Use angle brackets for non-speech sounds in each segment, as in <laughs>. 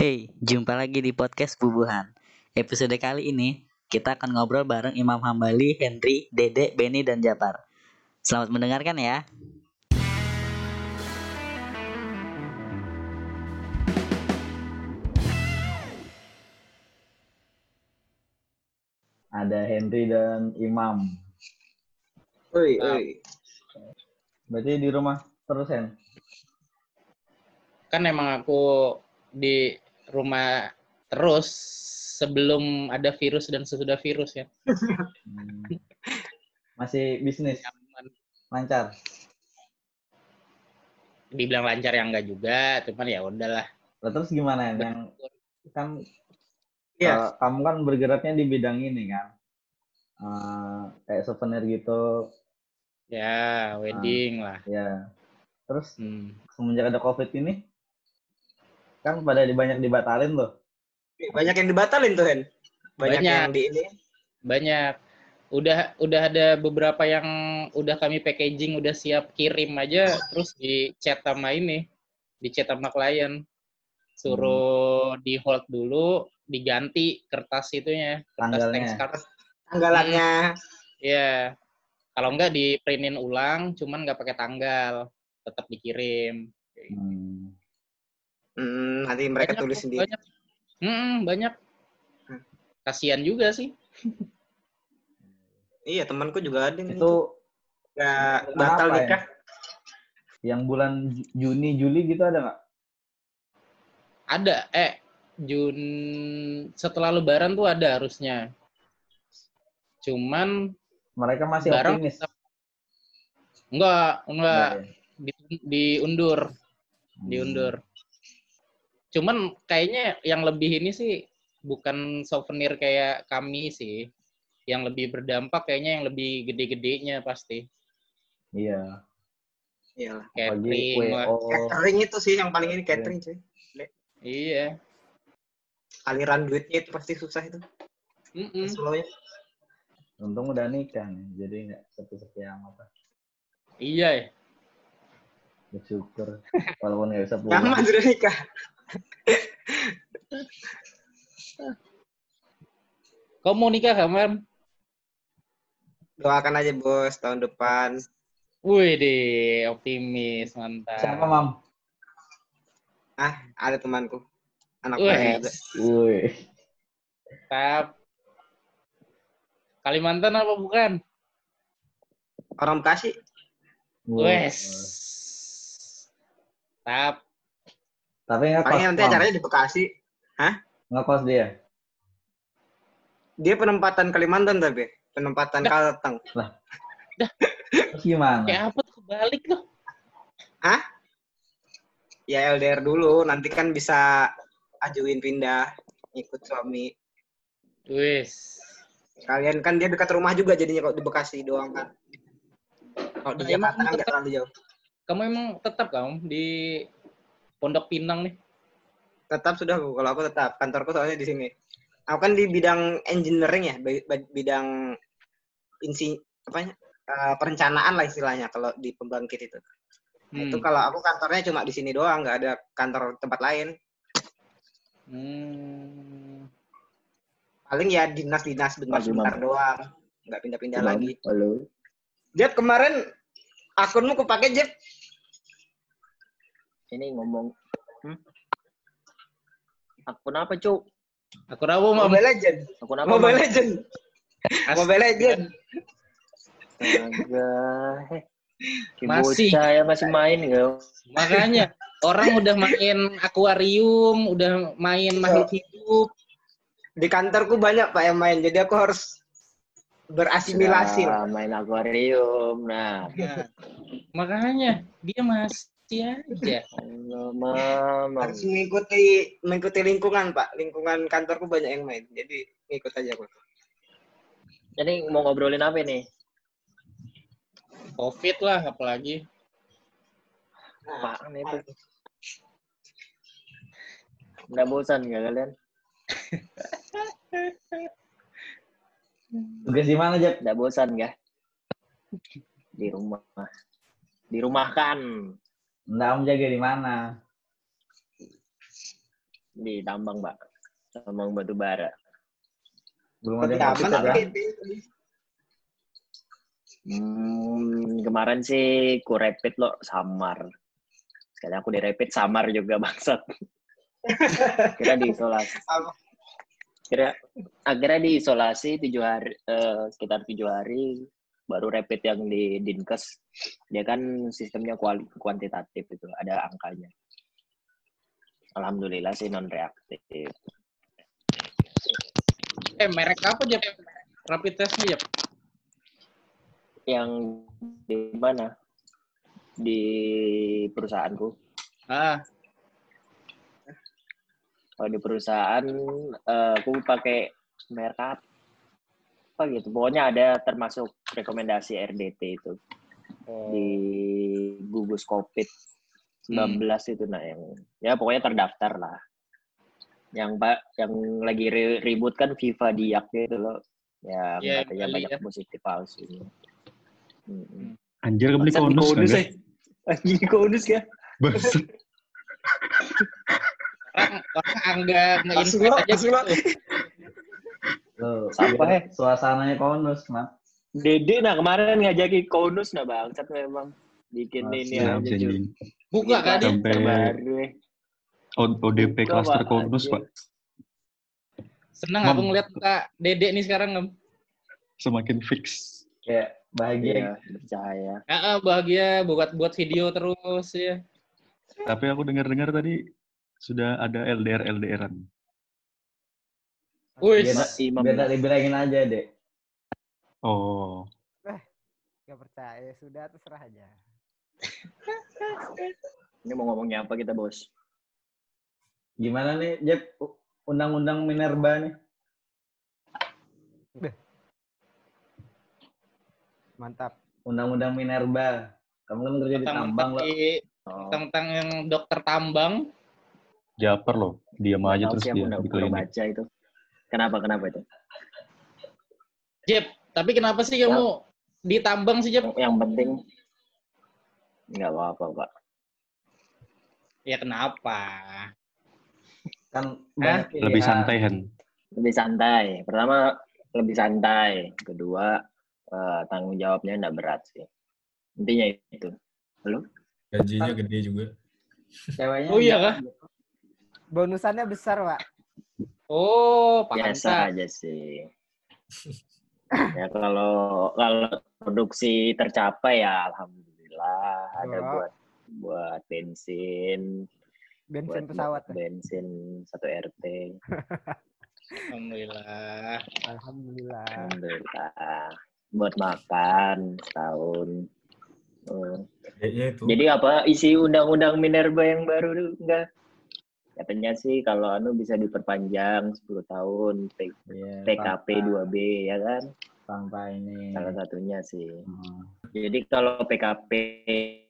Hey, jumpa lagi di podcast Bubuhan. Episode kali ini kita akan ngobrol bareng Imam Hambali, Henry, Dede, Benny, dan Japar. Selamat mendengarkan ya. Ada Henry dan Imam. Oi, Nah. oi. Berarti di rumah terus Hen? kan emang aku di rumah terus sebelum ada virus dan sesudah virus ya. Hmm. Masih bisnis lancar. Dibilang lancar yang enggak juga, cuman ya udahlah. Lah, terus gimana? Yang kan Iya. eh, kamu kan bergeraknya di bidang ini kan. Eh, kayak souvenir gitu, Ya, wedding lah. ya. Terus Hmm. semenjak ada covid ini, kan pada di- banyak dibatalin loh. Banyak yang dibatalin tuh, Hen. Banyak, Banyak. yang di ini. Banyak. Udah udah ada beberapa yang udah kami packaging, udah siap kirim aja, terus di chat sama ini, di chat sama klien. Suruh di hold dulu, diganti kertas itunya, kertas Tanggalnya. thanks card. Tanggalannya. Iya. Kalau enggak di printin ulang, cuman nggak pakai tanggal, tetap dikirim. Hmm. Hmm, nanti mereka Banyak tulis kok, sendiri. Banyak. Mm, banyak. Hmm. Kasihan juga sih. Iya, temanku juga ada yang Itu Nggak bulan batal apa ya? nikah. yang bulan Ju- Juni, Juli gitu ada nggak? Ada eh Jun setelah lebaran tuh ada harusnya. Cuman Mereka masih Barang optimis. enggak, enggak Nggak ya? di- diundur, Hmm. diundur. Cuman kayaknya yang lebih ini sih bukan souvenir kayak kami sih. Yang lebih berdampak kayaknya yang lebih gede-gedenya pasti. Iya. Iyalah. Apalagi Catering. WO. Catering itu sih yang paling ini catering, cuy. Iya. Aliran duitnya itu pasti susah itu. Mm-mm. Slownya. Untung udah nikah nih, jadi nggak sepi-sepi amat. lah. Iya. ya. Bersyukur. Walaupun nggak bisa pulang. Nyaman sudah nikah. Kau mau nikah kapan? Doakan aja, Bos, tahun depan. Wih deh, optimis, mantap. Siapa, Mam? Ah, ada temanku. Anak Wih, baik juga. Wih. Tap. Kalimantan apa bukan? Orang Bekasi. Wes. Tap. Tapi nggak kos, nanti acaranya di Bekasi. Nggak kos dia. Dia penempatan Kalimantan tapi. Penempatan Kalteng. Terus gimana? Kayak apa tuh kebalik loh. Ya LDR dulu, nanti kan bisa ajuin pindah ikut suami. Wes. Kalian kan dia dekat rumah juga jadinya kalau di Bekasi doang kan. Kalau di Nah, Jakarta kan nggak terlalu jauh. Kamu emang tetap kamu di Pondok Pinang nih? Tetap sudah kalau aku tetap kantorku soalnya di sini. Aku kan di bidang engineering ya, bi- bi- bidang insi apa perencanaan lah istilahnya kalau di pembangkit itu. Nah, Itu Hmm. kalau aku kantornya cuma di sini doang, nggak ada kantor tempat lain. Hmm. Paling ya dinas-dinas bentar-bentar doang, nggak pindah-pindah lagi. Halo. Jeb kemarin akunmu kepake Jeb? Ini ngomong hmm? akun apa cuk Aku rawo mau Mobile Legend. akun apa Mobile? Legend. Mobile Legend. Astaga. Heh. Ki Masih. bocah ya masih main gak Makanya orang udah main akuarium, udah main makhluk hidup. Di kantorku banyak Pak yang main, jadi aku harus berasimilasi lah. main akuarium nah Nah, makanya dia masih aja. Allah mama Harus mengikuti mengikuti lingkungan Pak. Lingkungan kantorku banyak yang main, jadi ngikut aja aku. jadi mau ngobrolin apa nih Covid lah apalagi. apaan itu Nggak bosan gak kalian? Tugas di mana, Jeb? Nggak bosan gak? Di rumah. Di om jaga di mana? di tambang, Mbak. Tambang batu bara. Belum ada yang apa ya? Hmm, kemarin sih ku rapid lo samar. Sekali aku di rapid samar juga <laughs> bangsat. Kira diisolasi. Kira akhirnya diisolasi tujuh hari, eh, sekitar tujuh hari. Baru rapid yang di dinkes. Dia kan sistemnya kuali, kuantitatif itu, ada angkanya. Alhamdulillah sih non reaktif. Eh, merek apa, Jep? Rapid testnya, Jep? Yang di mana? Di perusahaanku. Ah, Kalau di perusahaan eh, aku pakai merek apa gitu. Pokoknya ada termasuk rekomendasi RDT itu oh. di gugus COVID 19 itu nah yang ya pokoknya terdaftar lah. Yang Pak yang lagi ri- ribut kan FIFA Diak gitu loh. Ya Iya, katanya Bali banyak ya. positif palsu. Mm-mm. Anjir kebeli konus konus kan? ya? Anjing konus ya? Orang, angga nge-invite aja gitu. Loh, Siapa, biar he? Suasananya konus, Mat. Dede nah kemarin ngajakin konus nah bangsat memang bikin Masih ini ya. Buka kan? Sampai terbaru ODP Pak, konus. Pak. Seneng Mam. aku ngeliat Kak Dede nih sekarang, Ngem. Semakin fix. Kayak bahagia. Iya, percaya. Ah, ah, bahagia buat buat video terus ya. Tapi aku dengar-dengar tadi sudah ada LDR LDRan. Wih, Biar, Imam biar tak dibilangin aja, Dek. Oh, Gak percaya, sudah terserah aja. <laughs> ini mau ngomongnya apa kita bos? Gimana nih, Jep? Undang-undang Minerba nih. Mantap. Undang-undang Minerba. Kamu kan kerja di tambang loh. Oh, tentang yang dokter tambang. Japer loh. Diam aja terus sih dia udah baca itu. Kenapa kenapa itu? Jep, tapi kenapa sih kamu di tambang sih, Jep? Yang, penting nggak apa-apa pak. Ya kenapa? Kan banyak Lebih pilihan. santai, Hen. Lebih santai. Pertama lebih santai. Kedua eh, tanggung jawabnya nggak berat sih. Intinya itu. Halo? Gajinya gede juga. Ceweknya Oh iya enggak. kah? Bonusannya besar, Pak. Oh, biasa pantas. aja sih. Ya kalau kalau produksi tercapai ya alhamdulillah ada Oh. buat buat bensin, Bensin buat pesawat. bensin satu RT. Alhamdulillah. Alhamdulillah. Alhamdulillah. Buat makan setahun. Hmm. Kayaknya itu. Jadi apa isi undang-undang Minerba yang baru enggak? Katanya sih kalau anu bisa diperpanjang 10 tahun PKP tanpa- 2B ya kan? tanpa ini. Salah satunya sih. Hmm. Jadi kalau PKP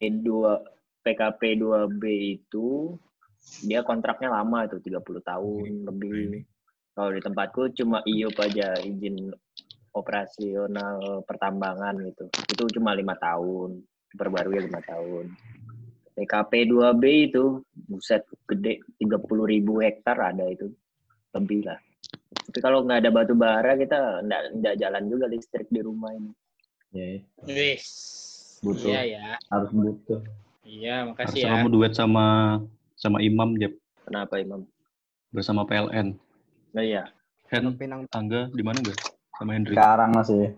2 PKP 2B itu dia kontraknya lama itu 30 tahun Nah, lebih. ini. Kalau di tempatku cuma IUP aja izin operasional pertambangan gitu. Itu cuma lima tahun, diperbarui lima tahun. PKP 2B itu buset gede 30 ribu hektar ada itu lebih lah. Tapi kalau nggak ada batu bara kita nggak nggak jalan juga listrik di rumah ini. Iya, iya. Wis. Butuh. Iya ya. harus butuh. Iya, makasih Harusnya ya. kamu duet sama sama Imam, Jep. Kenapa Imam? Bersama PLN. Nah iya, Hen, Pinang Angga di mana enggak? Sama Hendrik. Sekarang masih.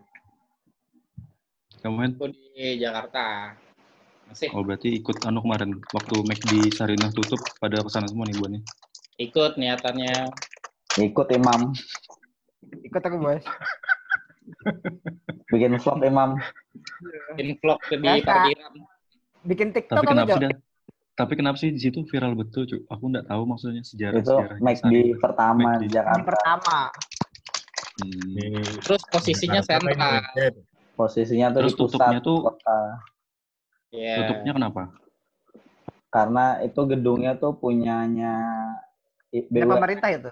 Kamu, Hen? Aku di Jakarta. Masih Oh, berarti ikut anu kemarin. Waktu McD Sarinah tutup, pada ke sana semua nih, buannya. ikut niatannya. Ikut Imam. ikut aku, Bos. Bikin vlog Imam. Bikin vlog ke di parkiran. Bikin TikTok Tapi kenapa sih? Tapi kenapa sih di situ viral betul, Cuk? Aku nggak tahu maksudnya sejarah Itu sejarahnya McD pertama di Yang Jakarta. pertama. Hmm. Ini Terus posisinya sentral. Posisinya tuh Terus di pusat tutupnya tuh- kota. Iya. Tutupnya kenapa? Karena itu gedungnya tuh punyanya BUMN, pemerintah itu.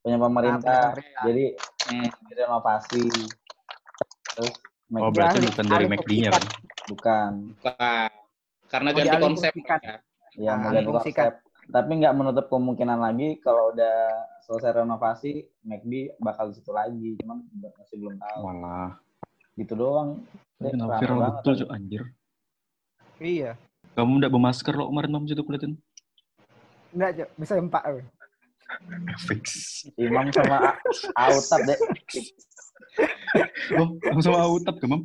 punya Nah, pemerintah. punya pemerintah. Jadi Hmm. renovasi. Terus Oh, McD berarti ahli- bukan dari McD-nya kan? bukan. Bukan. Karena Oh, ganti dialih konsep. fungsikan. mereka. Ya, ganti konsep. Tapi nggak menutup kemungkinan lagi kalau udah selesai renovasi, McD bakal di situ lagi. Cuman masih belum tahu. Walah. Gitu doang. Kenapa viral betul, anjir. Iya. Kamu nggak bermasker lo kemarin, Mam, situ kulitin. Enggak, Cok. Bisa empat. <laughs> Fix. Imam sama A- Autab deh. Oh, kamu sama Autap ke, Mam?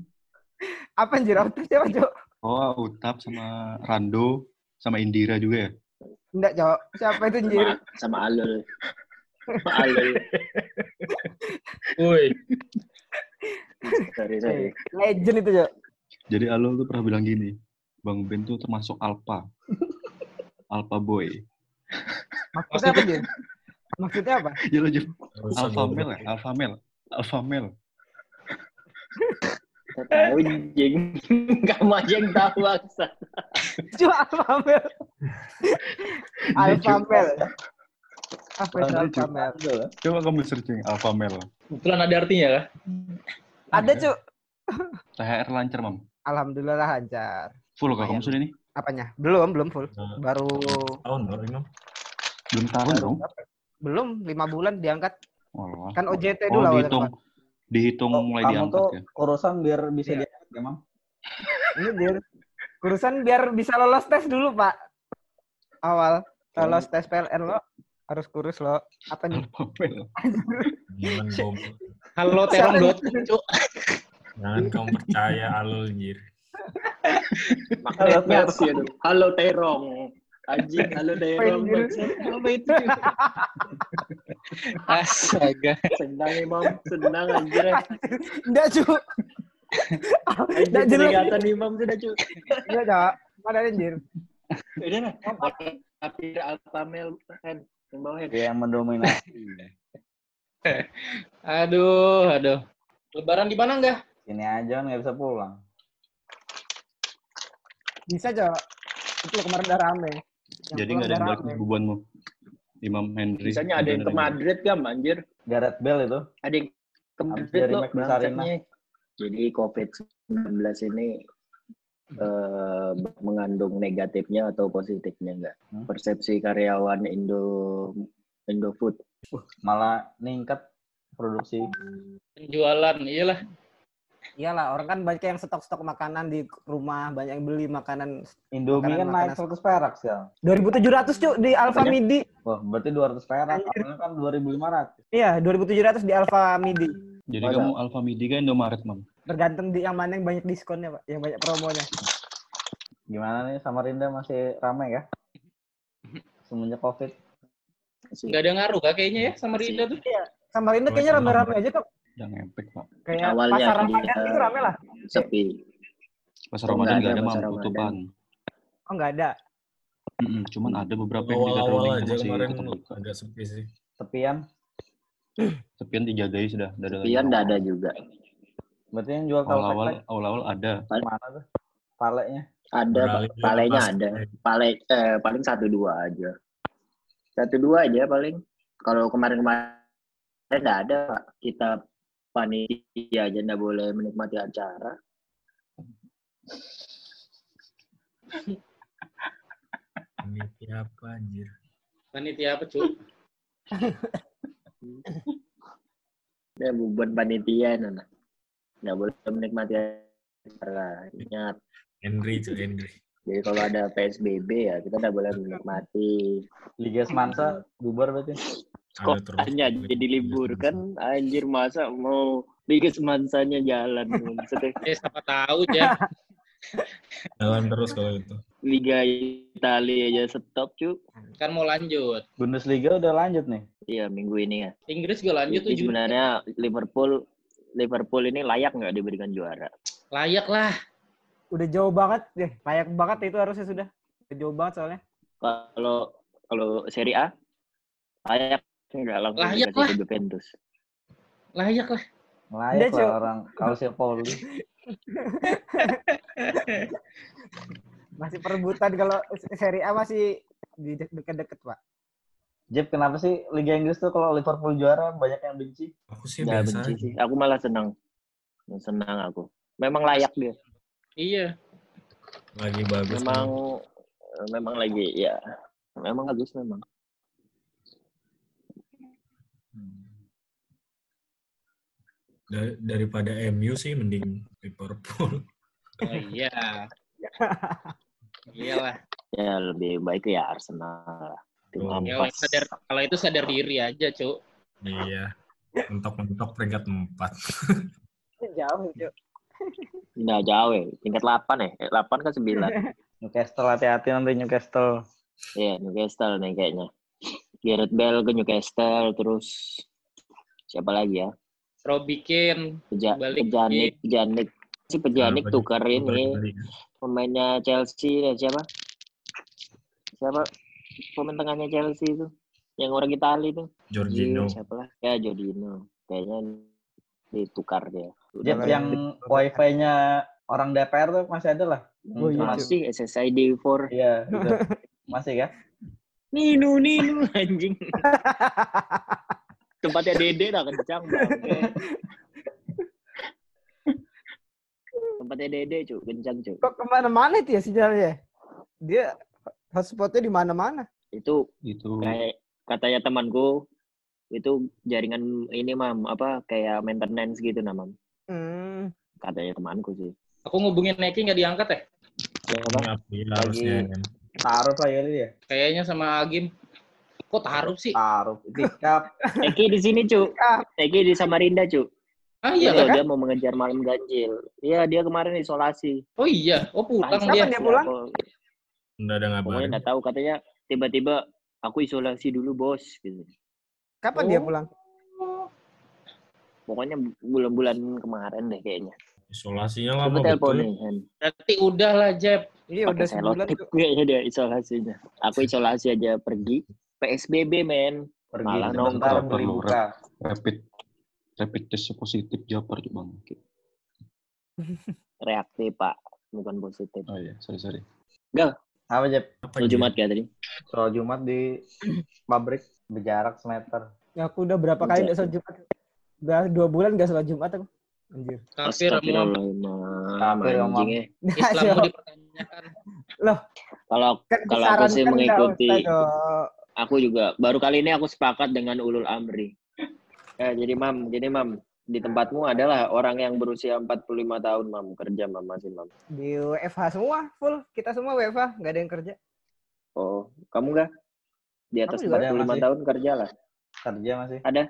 Apa anjir? Auto siapa, Cok? Oh, Autap sama Rando, sama Indira juga ya? Enggak, Cok. Siapa itu anjir? Sama, sama Alul. Sama Alul. <laughs> Woi, Sorry, sorry. Legend itu, Cok. Jadi Alul tuh pernah bilang gini, Bang Ben tuh termasuk alpha. <laughs> alpha boy. Maksudnya apa, anjir? Maksudnya apa? <laughs> Ya lo Jep. Nggak usah Alpha male ya? Alpha male. Alpha male. Tahu, jeng. Kamu aja yang tahu, Aksa. Cok, Alpha Male. <laughs> Alpha Male. Apa itu Ada, Alpha. Male? Coba kamu searching alpha male. kebetulan ada artinya kah? Ada, Cok. THR lancar, Mam. Alhamdulillah lancar. Full kah kamu Lumayan. sudah nih? Apanya? Belum, belum full. Nah, Baru tahun dong, Imam. Belum tahun dong. belum lima bulan diangkat. Walah. Kan OJT Oh, dulu awalnya, dihitung. Pak. Dihitung Oh, mulai kamu diangkat tuh ya. urusan biar bisa Iya. diangkat ya, Mam. <laughs> Ini biar kurusan biar bisa lolos tes dulu, Pak. Awal lolos tes PLN lo harus kurus lo. Apa nih? <laughs> Halo terong dot. Jangan kamu percaya alul anjir. <laughs> Magnetnya sih itu. Halo Terong. Anjing, halo Terong. Apa itu? <laughs> Astaga. Senang Imam, senang anjir. Enggak, Cu. Anjir, Nggak jelek. kelihatan Imam sudah cu. Enggak, Cok. Mana anjir? Udah lah. Tapi Alpha Male kan yang bawah ya. Dia yang mendominasi. <laughs> Aduh, aduh. Lebaran di mana enggak? Sini aja nggak bisa pulang. Bisa, Cok. Itu kemarin udah rame. Yang Jadi nggak ada yang balik bubuanmu. Imam Henry. Bisanya ada yang ke Madrid kan anjir. Gareth Bale itu. Ada yang ke Madrid loh bangsatnya. Jadi COVID-19 ini eh, mengandung negatifnya atau positifnya enggak? Hmm. Persepsi karyawan Indo Indofood. Malah ningkat produksi. Penjualan, iyalah. Iyalah, orang kan banyak yang stok-stok makanan di rumah, banyak yang beli makanan Indomie Makanan- kan naik makanan- 100 perak sekarang. 2700 Cuk di Alfa? Midi. Wah, berarti 200 perak. Awalnya kan 2500. Iya, 2700 di Alfa Midi. Jadi Masa? kamu Alfa Midi kan Indomaret, Mam. Tergantung di yang mana yang banyak diskonnya, Pak. Yang banyak promonya. Gimana nih Samarinda masih ramai ya? Semenjak Covid. Enggak ada ngaruh kah kayaknya ya sama Rinda tuh? Samarinda kayaknya rame-rame aja kok. Udah ngepek, Pak. Kayak Awalnya pasar dia- Ramadan itu rame lah. Sepi. Pasar Oh, Ramadan nggak nggak ada ada. Tutupan. Oh, nggak ada. Mm-mm, Cuman ada beberapa yang Awal-awal Gadroning aja masih kemarin tetap buka. agak sepi sih. Tepian. Sepian dijagai sudah. Udah ada lagi. Pian enggak ada juga. Berarti yang jual tahu Awal-awal, tek awal-awal ada. mana tuh? Paleknya. Ada palenya ada. Pale eh, paling satu dua aja. Satu dua aja paling. Kalau kemarin-kemarin enggak ada, Pak. Kita panitia aja enggak boleh menikmati acara. Ini apa anjir? Panitia apa, Cuk? <laughs> Ya beban panitia nana. Enggak boleh menikmati acara. Ingat. Henry cuy Henry. Jadi kalau ada PSBB ya kita enggak boleh menikmati. Liga Semansa bubar berarti. Sekolahnya jadi libur kan anjir masa mau Liga semansanya jalan maksudnya Eh, <laughs> siapa tahu ya. <laughs> Jalan terus kalau itu. Liga Italia aja stop cu Kan mau lanjut. Bundesliga udah lanjut nih. iya minggu ini ya Inggris juga lanjut tuh. Sebenarnya Liverpool Liverpool ini layak nggak diberikan juara Layak lah. Udah jauh banget deh. Layak banget itu harusnya sudah. Udah jauh banget soalnya. kalau kalau Serie A layak nggak langsung Layak lah. Juventus Layak lah. Layak lah orang Calciopoli. Masih perebutan kalau Serie A masih di de- deket-deket, Pak. Jeb, kenapa sih Liga Inggris tuh kalau Liverpool juara banyak yang benci? Aku sih nggak biasa benci sih aku malah senang senang aku memang layak dia Iya. Lagi bagus. memang memang lagi ya emang bagus memang. Da- daripada MU sih mending Liverpool. Oh iya. <laughs> Iyalah. Ya lebih baik ya Arsenal. Tim Oh. Ya, sadar, kalau itu sadar diri aja, Cuk. Iya. Mentok-mentok peringkat 4. <laughs> Jauh, Cuk. Nggak jauh ya. Tingkat 8 ya. Eh, 8 kan 9. <laughs> Newcastle hati-hati nanti Newcastle. Iya, Newcastle nih kayaknya. Gareth Bale ke Newcastle terus siapa lagi ya? Robbie Keane Peja, Balik Pejanik, Pejanik. Si Pejanik Nah, tukar ini pemainnya Chelsea dan siapa? Siapa pemain tengahnya Chelsea itu? Yang orang Itali itu. Jorginho. Siapa lah? Ya Jorginho. Kayaknya ditukar dia. Jep, Udah yang wifi-nya orang DPR tuh masih ada lah. Oh, iya, masih SSID 4. Iya, gitu. Masih kan? Ninu Ninu <laughs> anjing. <laughs> Tempatnya Dede dah kencang bangke. <laughs> Tempatnya Dede cu, kencang cu. Kok ke mana-mana itu ya sinyalnya? Dia hotspotnya di mana-mana. Itu Gitu. kayak katanya temanku itu jaringan ini mam apa kayak maintenance gitu namam Hmm. katanya temanku sih Aku ngubungin Neki nggak diangkat ya? ya apa Iya, harusnya. Taruh lah ya dia. ya. Kayaknya sama Agim. Kok taruh sih? Taruh. Tikap. <laughs> Eki di sini cu Eki di Samarinda cu Ah iya kan? dia mau mengejar malam ganjil iya dia kemarin isolasi Oh iya. Oh pulang Langsung dia. Kapan dia pulang? Aku- Nggak ada pokoknya ngabarin. nggak tahu katanya tiba-tiba aku isolasi dulu bos gitu Kapan Oh. dia pulang? pokoknya bulan-bulan kemarin deh kayaknya Isolasinya lama coba telepon. Berarti udah lah, Jeb. Iya, udah sebulan kayaknya dia isolasinya aku isolasi aja pergi PSBB men Pergi Malah nongkrong. beli buka. Rapid rapid test positif Japar coba. reaktif pak bukan positif Oh iya, sorry sorry. Apa Jep? Apa Soal? Jumat ya tadi Soal Jumat di <clears throat> pabrik berjarak semeter. Ya, aku udah berapa kali nggak sholat Jumat. Udah dua bulan nggak sholat Jumat aku. Anjir. Kafir Kafir, Imam. anjing ya. Islammu dipertanyakan. Kalau Kan Kalau aku sih mengikuti-. Aku juga baru kali ini aku sepakat dengan ulul amri. Ya, jadi mam, jadi mam di tempatmu adalah orang yang berusia 45 tahun mam kerja mam masih mam. Di WFH semua, full. Kita semua WFH, nggak ada yang kerja. Oh, kamu enggak? Di atas Aku juga 45 masih. tahun kerja lah. Kerja masih. Ada?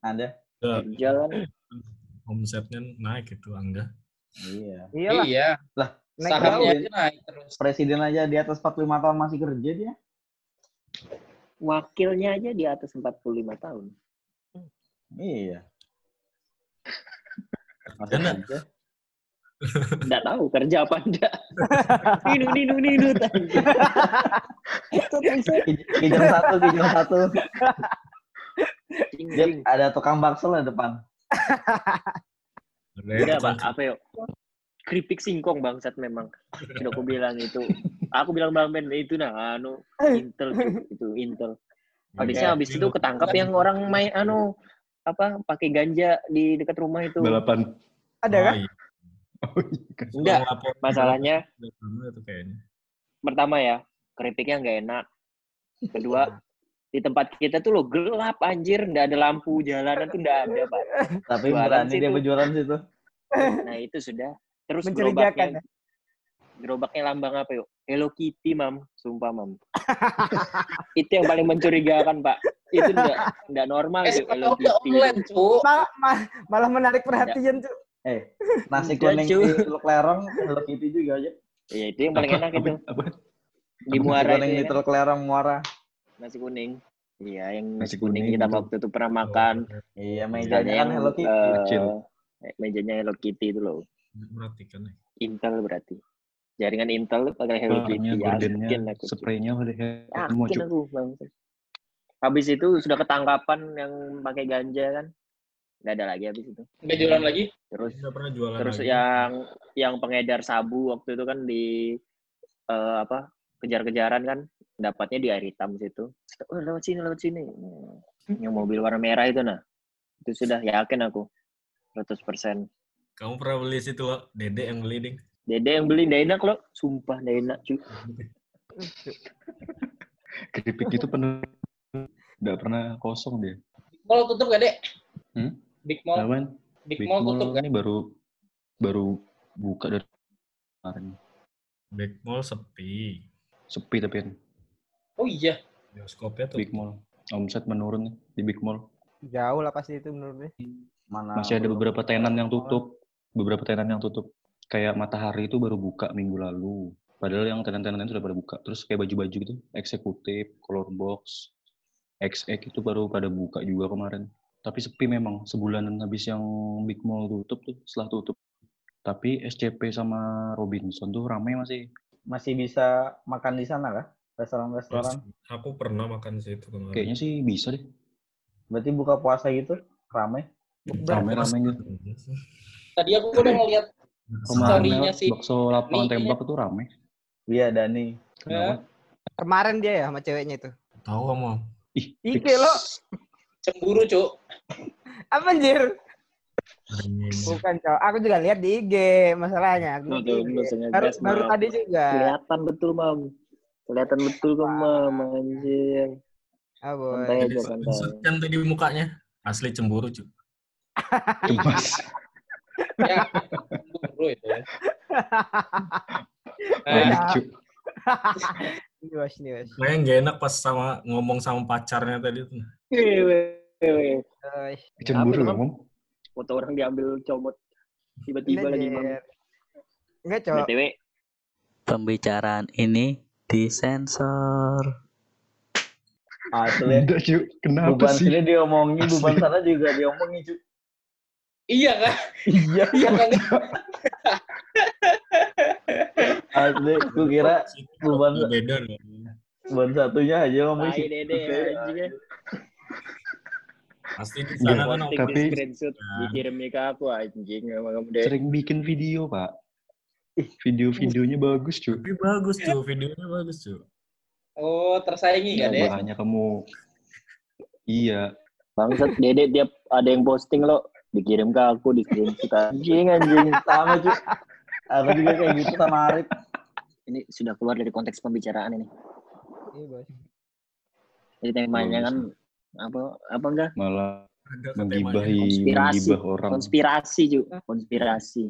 Ada. Udah, Kerja kan. Omsetnya naik itu Angga. Iya. Iyalah. Iya. Lah, naik Sahamnya aja naik terus. Presiden aja di atas 45 tahun masih kerja dia. Wakilnya aja di atas 45 tahun. Iya. Karena-. Enggak tahu kerja apa enggak. <laughs> ninu ninu ninu. Kijang satu, kijang satu. Jep, ada tukang bakso lah depan. Udah, yang Pak. Apa yuk? Keripik singkong bangsat memang. Udah aku bilang itu. Aku bilang Bang Ben itu nah anu Intel itu Intel. Habisnya habis itu ketangkap yang orang main anu apa pakai ganja di dekat rumah itu. Balapan. Ada kan? Oh, iya. <laughs> Enggak, masalahnya itu kayaknya. pertama ya, keripiknya nggak enak. Kedua, di tempat kita tuh lo gelap anjir, nggak ada lampu jalanan tuh nggak ada, Pak. Tapi berani dia berjualan situ. Nah, itu sudah. Terus Mencurigakan. gerobaknya, gerobaknya lambang apa yuk? Hello Kitty, Mam. Sumpah, Mam. <laughs> itu yang paling mencurigakan, Pak. Itu nggak nggak normal yuk, Hello Kitty. online, Cuk. Ma- ma- malah menarik perhatian tuh. Eh, <laughs> nasi kuning di Teluk Lerong, Hello Kitty juga aja. Iya, itu yang paling Apa- enak itu. apa? Di Nasi Muara kuning itu di ya? Teluk Lerong, Muara. Nasi kuning. Iya, yang Nasi nasi kuning kuning kita itu. waktu itu pernah makan. Iya, mejanya yang kan Hello Kitty. eh, Kecil. mejanya Hello Kitty itu loh. Perhatikan nih. Intel berarti. Jaringan Intel pakai Hello Kitty. Barangnya, gordennya, Yakin aku. spraynya Yakin aku bang. Habis itu sudah ketangkapan yang pakai ganja kan. Nggak ada lagi habis itu. Nggak jualan lagi? Terus Nggak pernah jualan terus lagi. yang yang pengedar sabu waktu itu kan di eh, apa kejar-kejaran kan dapatnya di air hitam situ. Oh, lewat sini lewat sini. Yang mobil warna merah itu nah. Itu sudah yakin aku. 100%. Kamu pernah beli situ loh, Dede yang beli ding. Dede yang beli nggak enak loh. Sumpah nggak enak cuy. <laughs> keripik itu penuh nggak pernah kosong dia Mall tutup gak, Dek? Hmm? Big Mall, Apaan? Big, Big Mall Mall tutup kan? ini baru baru buka dari kemarin Big Mall sepi. sepi tapi kan Oh iya. Bioskopnya tuh. Big Mall omset menurun nih di Big Mall Jauh lah pasti itu menurut gue. Mana masih ada beberapa tenan yang tutup beberapa tenan yang tutup. Kayak matahari itu baru buka minggu lalu. Padahal yang tenan-tenan itu sudah pada buka. Terus kayak baju-baju gitu eksekutif color box XX itu baru pada buka juga kemarin. Tapi sepi memang. Sebulanan habis yang Big Mall tutup tuh setelah tutup. Tapi SCP sama Robinson tuh ramai masih. Masih bisa makan di sana kah? Restoran-restoran. aku pernah makan di situ kemarin. kayaknya sih bisa deh. Berarti buka puasa gitu ramai. ramai-ramai gitu Tadi aku udah ngeliat kemarin Story-nya sih. bakso lapangan Nih, tembak itu ramai Iya Dani. kenapa Kemarin dia ya sama ceweknya itu. Tahu kamu? ih fix. lo. cemburu, Cuk. Apa anjir? Bukan, cowok. Aku juga lihat di IG masalahnya. Aku maksudnya Baru, gas, baru tadi juga. Kelihatan betul, Mam. Kelihatan betul ke Mam, anjir. Ah, boy. Santai aja, santai. Kan tadi mukanya asli cemburu, cuy. cemas Ya, cemburu itu. ya. Eh, lucu. Ini bos, ini. Kayak nggak enak pas sama ngomong sama pacarnya tadi tuh. Cemburu ya? Mom? Foto orang diambil comot. Tiba-tiba lagi, Mam. anjir. Enggak, cowok. BTW, Pembicaraan ini disensor. Itu. Enggak, Cuk. Kenapa sih? sini diomongin, Asli. sana juga diomongin. Iya kan? Iya. Iya kan? Asli, gue kira beban Nggak beda beban satunya aja tai dede, anjing. Pasti di sana kan tapi- screenshot, dikirim ke aku, anjing. Emang kamu deh. Sering bikin video, Pak. Video-videonya bagus, Cuk. Tapi bagus cuy, videonya bagus cuy. Oh, tersaingi Ya, gak, Dek? makanya kamu Iya, Bangsat, dede tiap ada yang posting lo, dikirim ke aku, dikirim ke anjing, anjing. sama cu. Aku juga kayak gitu sama Arif. Ini sudah keluar dari konteks pembicaraan ini. Iya, bos. Jadi temanya Bagus. kan apa apa enggak malah menggibahi, Konspirasi. menggibah orang. konspirasi juga konspirasi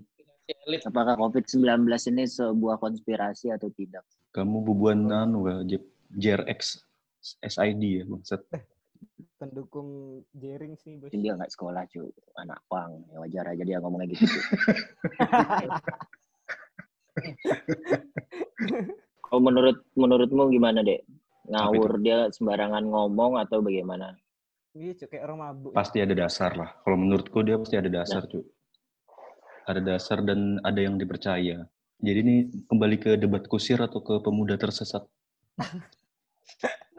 Elit. apakah covid 19 ini sebuah konspirasi atau tidak Kamu bubuan anu J- JRX SID ya, maksud. Pendukung Jering sih, bos. Dia nggak sekolah cuy anak pang ya wajar aja dia ngomongnya gitu <laughs> oh menurut menurutmu gimana dek ngawur dia sembarangan ngomong atau bagaimana Iya, cuk, kayak orang mabuk. Pasti ada dasar lah. Kalau menurutku dia pasti ada dasar, Nah. Cuk. Ada dasar dan ada yang dipercaya. Jadi ini kembali ke debat kusir atau ke pemuda tersesat. <laughs>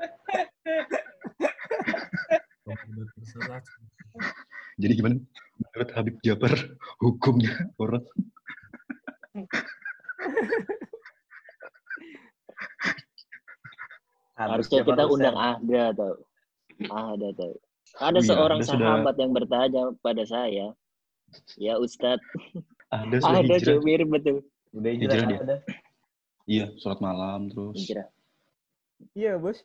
Jadi gimana? Menurut Habib Jabar, hukumnya orang harusnya kita undang ada tau ada tau ada seorang sudah- sahabat yang bertanya pada saya ya Ustadz ada sudah ada mirip betul Udah Hijrah hijrah dia. ada. Iya, sholat malam terus. Hijrah. Iya, bos.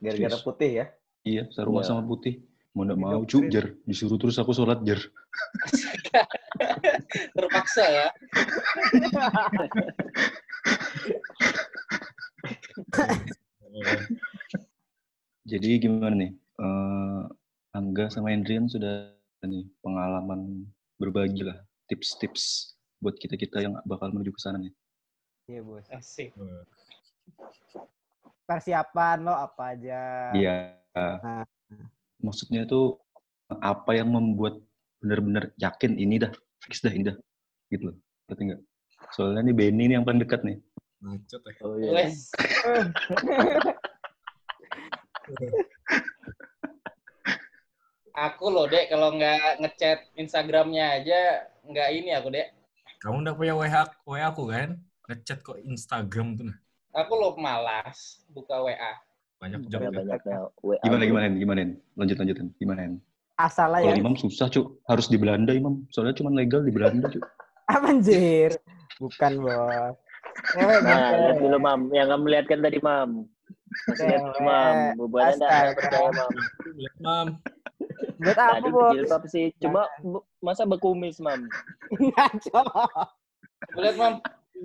Gara-gara Yes. putih ya. Iya, sarua Iya. sama putih. Mau nggak Tiga mau, Cuk, jar. Disuruh terus aku sholat, jar. <laughs> Terpaksa ya. <laughs> Jadi gimana nih? Eh, Angga sama Hendrian sudah nih pengalaman berbagi lah tips-tips buat kita-kita yang bakal menuju ke sana nih. Iya, bos. Asik. Persiapan lo apa aja? Iya. Nah. Maksudnya tuh apa yang membuat benar-benar yakin ini dah fix dah ini dah gitu loh. Berarti enggak? Soalnya nih Benny ini yang paling dekat nih. Macet ya. Oh iya. Wes. Aku loh, Dek, kalau nggak ngechat Instagramnya aja, nggak ini aku, Dek. Kamu udah punya WA, WA aku kan? Ngechat kok Instagram tuh. Aku loh malas buka WA. Banyak job Udah ya. banyaknya WA Gimana gimana gimana? Lanjut lanjutin. Gimana? Asal Kalau aja. Imam susah, Cuk. Harus di Belanda, Imam. Soalnya cuma legal di Belanda, Cuk. <laughs> Apa anjir? Bukan, bos. Nah, lihat dulu mam, yang kamu lihat kan tadi mam. Masih lihat mam, enggak Astaga. percaya mam. Lihat, Mam. Buat apa, Bos? jilbab sih, cuma bu- masa berkumis mam. <laughs> Ngaco. Lihat, Mam.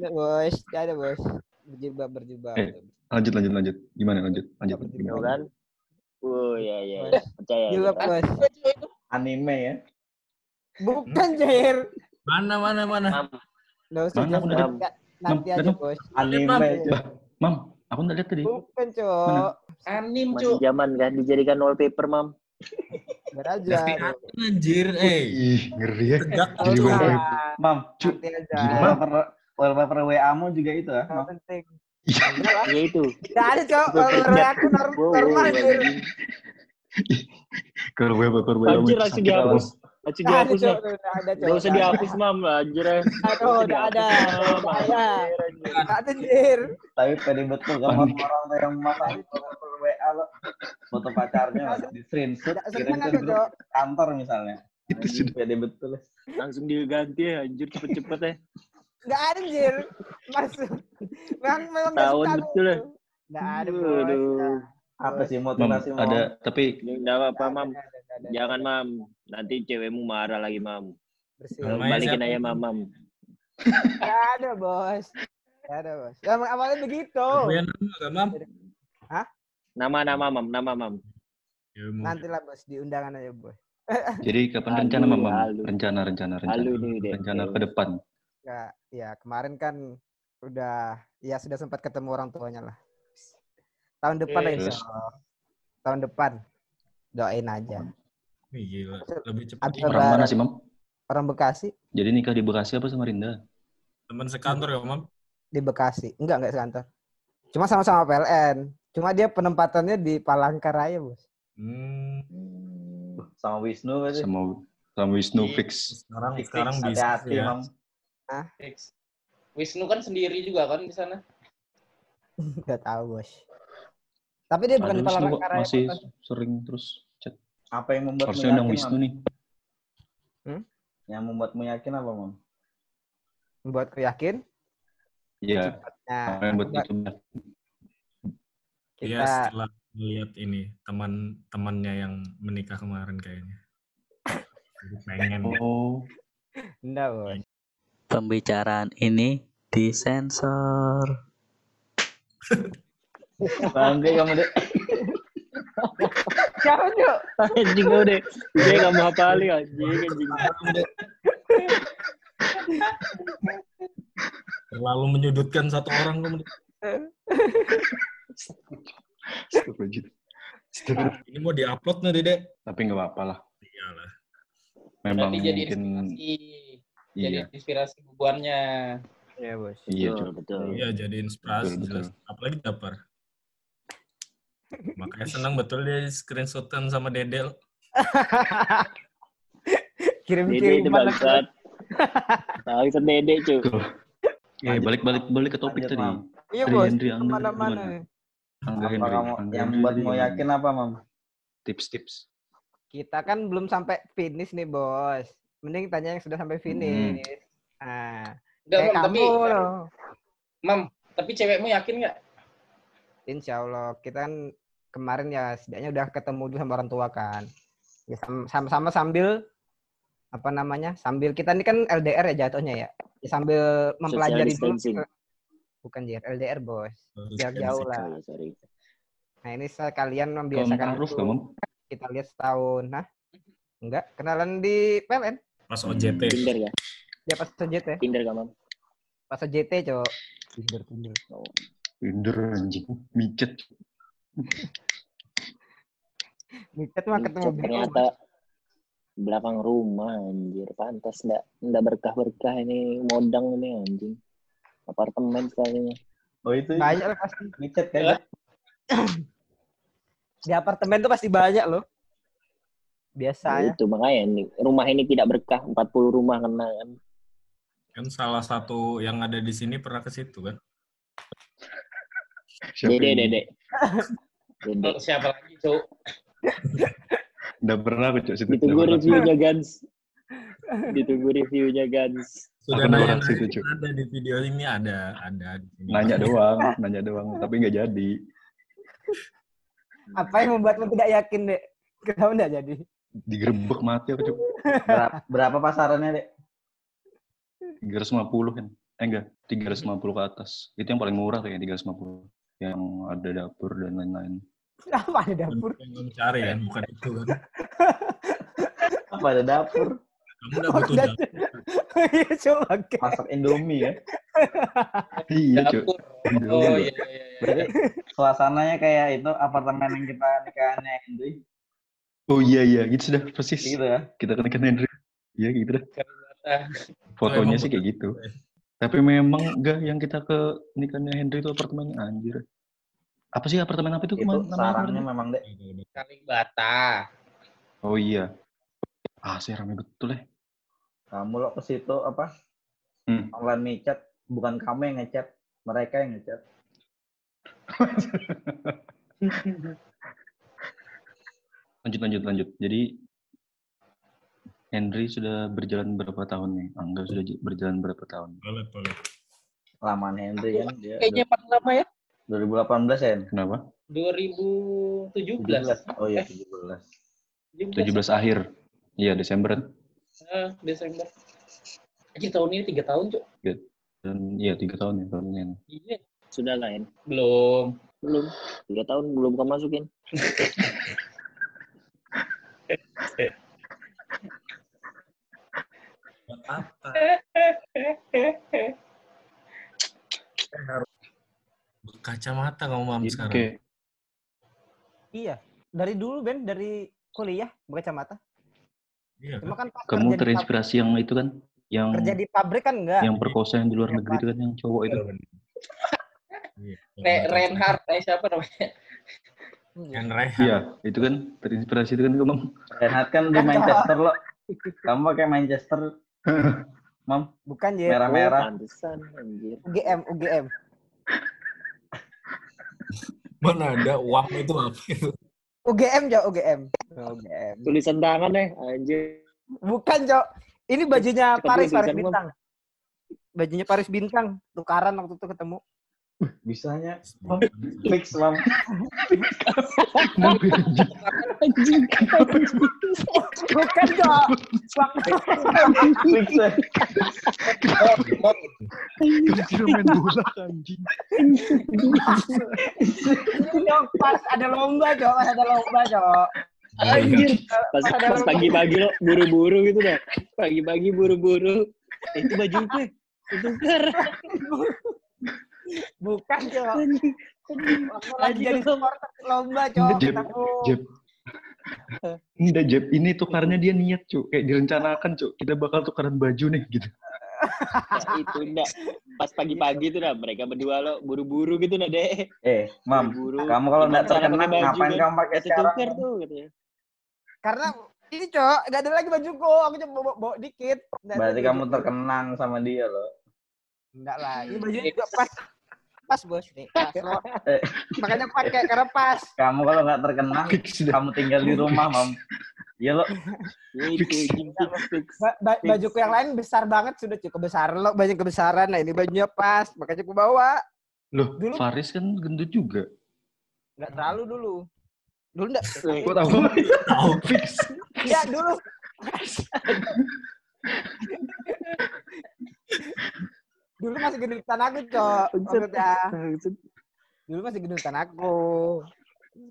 Bos. Ada, Bos. Berjilbab, berjilbab. Eh, Lanjut, lanjut, lanjut. Gimana lanjut? Lanjut. Kan? Oh iya iya, Bos. percaya. Jilbab. Bos. Anime ya. Bukan, Jair. Mana, mana, mana? Mam, Nggak usah, Mana? Udah, Nanti, aja, Mam. Bos. Anime. Mam. Aku nggak lihat tadi. Bukan, Cok. Anim, masih Cuk. zaman kan dijadikan wallpaper mam. Biar aja. Kasih aduh. anjir, eh. Ih, ngeri ya. Tegak. Mam, Cuk, gimana? Wallpaper wallpaper WA-mu juga itu ya? Nggak Mam? penting. Iya. Ya itu. Nggak ada, Cok. Wallpaper Kalau chat. aku normal. Kalau wallpaper WA Anjir itu langsung dihapus. Langsung dihapus. Gak usah dihapus mam, anjir. Aduh, Nggak usah udah ada. Udah ada. Anjir, anjir. Nggak ada. Tapi pede betul kan orang-orang tuh yang masang wallpaper WA lo foto pacarnya di screenshot kirim ke kantor misalnya. Itu sudah. pede betul. Langsung diganti ya, anjir cepet-cepet ya. Nggak ada, Jir. Masuk. Memang, memang nggak Tahun suka betul ya. aku. Nggak ada. Aduh. Apa sih motivasi Mam? ada tapi Enggak apa-apa, Mam. Jangan, Mam. Nanti cewekmu marah lagi, Mam. Bersih. Balikin aja, Mam, Mam. Nggak ada, Bos. Nggak ada, Bos. Ya, awalnya begitu. Nama gak, Mam? Nama-nama, Mam. Nama, Mam. Ya, mau- Nantilah, Bos. Di undangan aja, Bos. jadi kapan rencana Mam? Rencana, rencana, rencana. Rencana ke depan. Nggak, ya kemarin kan udah, ya sudah sempat ketemu orang tuanya lah. Tahun depan lah, Terus? insya Allah. Tahun depan. Doain aja. Wih, gila. Lebih cepat Abis. Orang mana sih, Mam? Orang Bekasi Jadi nikah di Bekasi apa sama Rinda? Teman sekantor ya, Mam? di Bekasi. Enggak, enggak sekantor. Cuma sama-sama PLN. Cuma dia penempatannya di Palangkaraya, Bos. Hmm. sama Wisnu berarti. Sama sama Wisnu Iya. fix. Sekarang, Fix, sekarang bisa Hati-hati, ya. Mam. Fix. Wisnu kan sendiri juga kan di sana. <laughs> Enggak tahu, Bos. Tapi dia bukan di Wisnu Palangkaraya. masih Bos. sering terus chat. Apa yang membuatmu Harusnya undang yakin, Wisnu nih. Yang membuatmu yakin apa, Mam? Membuatku yakin. Iya, Nah, apa yang buat enggak, itu Iya, setelah melihat ini teman-temannya yang menikah kemarin kayaknya. <laughs> Jadi pengen Oh, enggak, Bos. Pembicaraan ini disensor. Bangke kamu deh. Siapa, Cuk? Anjing gue deh. Dia gak mau hafalin, anjing. Anjing. terlalu menyudutkan satu orang kamu. Astagfirullah. Ini mau diupload nih, Dede. Tapi nggak apa-apa lah. Iyalah. Memang mungkin inspirasi. Jadi iya, inspirasi bubuannya. Iya, Bos. iya, Betul, betul. Iya, jadi inspirasi Betul, jelas. Apalagi dapar. Makanya senang betul dia screenshotan sama Dedel. <laughs> Dede Kirim-kirim bangsat. Tahu itu Dede, cuy. Eh, balik balik balik ke topik Lanjut, tadi. Mam. Iya, Bos. Ke mana-mana. Apa Henry. kamu Angga yang membuatmu tadi yakin apa, Mam? Tips-tips. Kita kan belum sampai finish nih, Bos. Mending tanya yang sudah sampai finish. Nah, Enggak, kayak Mam, tapi kamu loh. Mam, tapi cewekmu yakin nggak? Insya Allah. Kita kan kemarin ya setidaknya udah ketemu dulu sama orang tua kan. Ya sam- sama-sama sambil apa namanya? Sambil kita ini kan LDR ya jatuhnya ya. Ya sambil mempelajari dulu. Bukan JR, LDR, Bos. Terus Biar kayak jauh gitu. lah. Sorry, sorry. Nah, ini sekalian membiasakan Mam? Kita lihat setahun. Nah, enggak. Kenalan di PLN. Pas OJT. Tinder ya? Dia pas OJT. Tinder gak, Mam? Pas OJT, Cok. Tinder, Tinder. Tinder anjing. Micet. <laughs> Micet mah ketemu ternyata belakang rumah anjir pantas ndak ndak berkah berkah ini modang ini anjing apartemen sekalinya Oh itu banyak lah pasti. micet kan? <coughs> Di apartemen tuh pasti banyak loh. Biasanya. itu makanya nih rumah ini tidak berkah 40 rumah kena kan Kan salah satu yang ada di sini pernah ke situ kan. Siapa dede <laughs> dede dede Siapa lagi, Cuk? <laughs> Udah pernah aku cok situ. ditunggu reviewnya Gans ditunggu reviewnya Gans Sudah nolak nanya situ, Cuk. ada di video ini ada, ada di sini. Nanya doang, nanya doang, tapi nggak jadi. Apa yang membuatmu tidak yakin, Dek? Kenapa enggak jadi? Digerebek mati aku cuk. Berapa, berapa pasarannya, Dek? 350 kan. Eh enggak, 350 ke atas. Itu yang paling murah kayaknya 350. Yang ada dapur dan lain-lain. Apa ada dapur? Yang cari kan, bukan itu kan. Apa ada dapur? Kamu udah butuh dapur. <laughs> Iya, coba. Masak Indomie ya? <laughs> Iya. Dapur. Indomie Oh iya iya iya. Berarti suasananya kayak itu apartemen yang kita nikahannya Henry. Oh iya iya, gitu sudah persis. Gitu ya? Kita kan ikan Henry. Iya gitu dah. Ah, Fotonya sih kayak gitu. Tapi memang enggak yang kita ke nikahnya Henry itu apartemennya anjir. Apa sih apartemen apa itu Itu kemarin sarangnya memang, Dek. Kalibata. Oh iya. Ah, sih rame betul ya. Kamu lo ke situ apa? Hmm. Online micet, bukan kamu yang ngechat, mereka yang ngechat. <laughs> Lanjut lanjut lanjut. Jadi Henry sudah berjalan berapa tahun nih? Angga sudah j- berjalan berapa tahun? Boleh, boleh. Lamaan Henry kan dia Kayaknya paling lama ya. 2018 ya? Kenapa? 2017. 17. Oh iya, Eh, 17. 17 akhir. Iya, Desember. Ah, Desember. Aja tahun ini tiga tahun, Cuk. Dan iya, tiga tahun ya tahun ini. Iya. Sudah lah, En. Belum. Belum. Tiga tahun belum kamu masukin. <laughs> Apa? Kacamata kamu mam sekarang. Iya. Dari dulu, Ben, dari kuliah berkacamata. Iya Cuma kan? Kamu terinspirasi yang itu kan? Yang kerja di pabrik kan enggak. yang perkosa yang di luar Yang negeri itu kan yang cowok itu. Iya, Re Reinhardt, eh siapa namanya? Yang rehat. Iya, itu kan terinspirasi itu kan kamu. Renat kan di Manchester lo. Kamu pakai Manchester, <laughs> Mam, Bukan, ya. merah-merah. UGM, UGM. Mana ada uang itu apa itu? UGM, Jo, UGM. UGM. Tulisan tangan eh, anjir. Bukan, Jo. Ini bajunya Paris, Paris Mam. Bintang. Bajunya Paris Bintang. Tukaran waktu itu ketemu. Bisanya fix, Mam. Bukan, Jo. Fix ya. Kira main bola anjing. Pas ada lomba, ada lomba. Anjir. Pas, Pas pagi-pagi lo buru-buru gitu dah. Pagi-pagi buru-buru. Itu baju gue. Itu kan. Bukan, Jo. Waktu lagi jadi supporter lomba, Jo. Jeb. Jeb. Enggak, Jeb. Ini tukarnya dia niat, Cuk. Kayak direncanakan, Cuk. Kita bakal tukaran baju nih, gitu. Nah, itu enggak. Pas pagi-pagi tuh dah mereka berdua lo buru-buru gitu dah deh. Eh, Mam, Buru-buru. kamu kalau nggak cara terkenal, baju, ngapain kan? kamu pakai Itu sekarang? tuker tuh katanya. Karena ini, Jo. Gak ada lagi bajuku. Aku cuma bawa, bawa dikit. Nggak Berarti kamu baju. terkenang sama dia loh. Enggak lah. Ini bajunya juga pas. Pas, Bos. Nih. Eh. <laughs> <laughs> Makanya aku pakai karena pas. Kamu kalau nggak dah. kamu tinggal di rumah, Mam. Iya lo. Itu anjing, fix fix. Ba- ba- bajuku yang lain besar banget sudah cukup kebesaran lo banyak kebesaran nah ini bajunya pas makanya aku bawa Loh, Dulu- Faris kan gendut juga. nggak terlalu dulu dulu enggak Kok tahu? <laughs> Tahu Fix. ya dulu dulu masih gendutan aku cok maksudnya dulu masih gendutan aku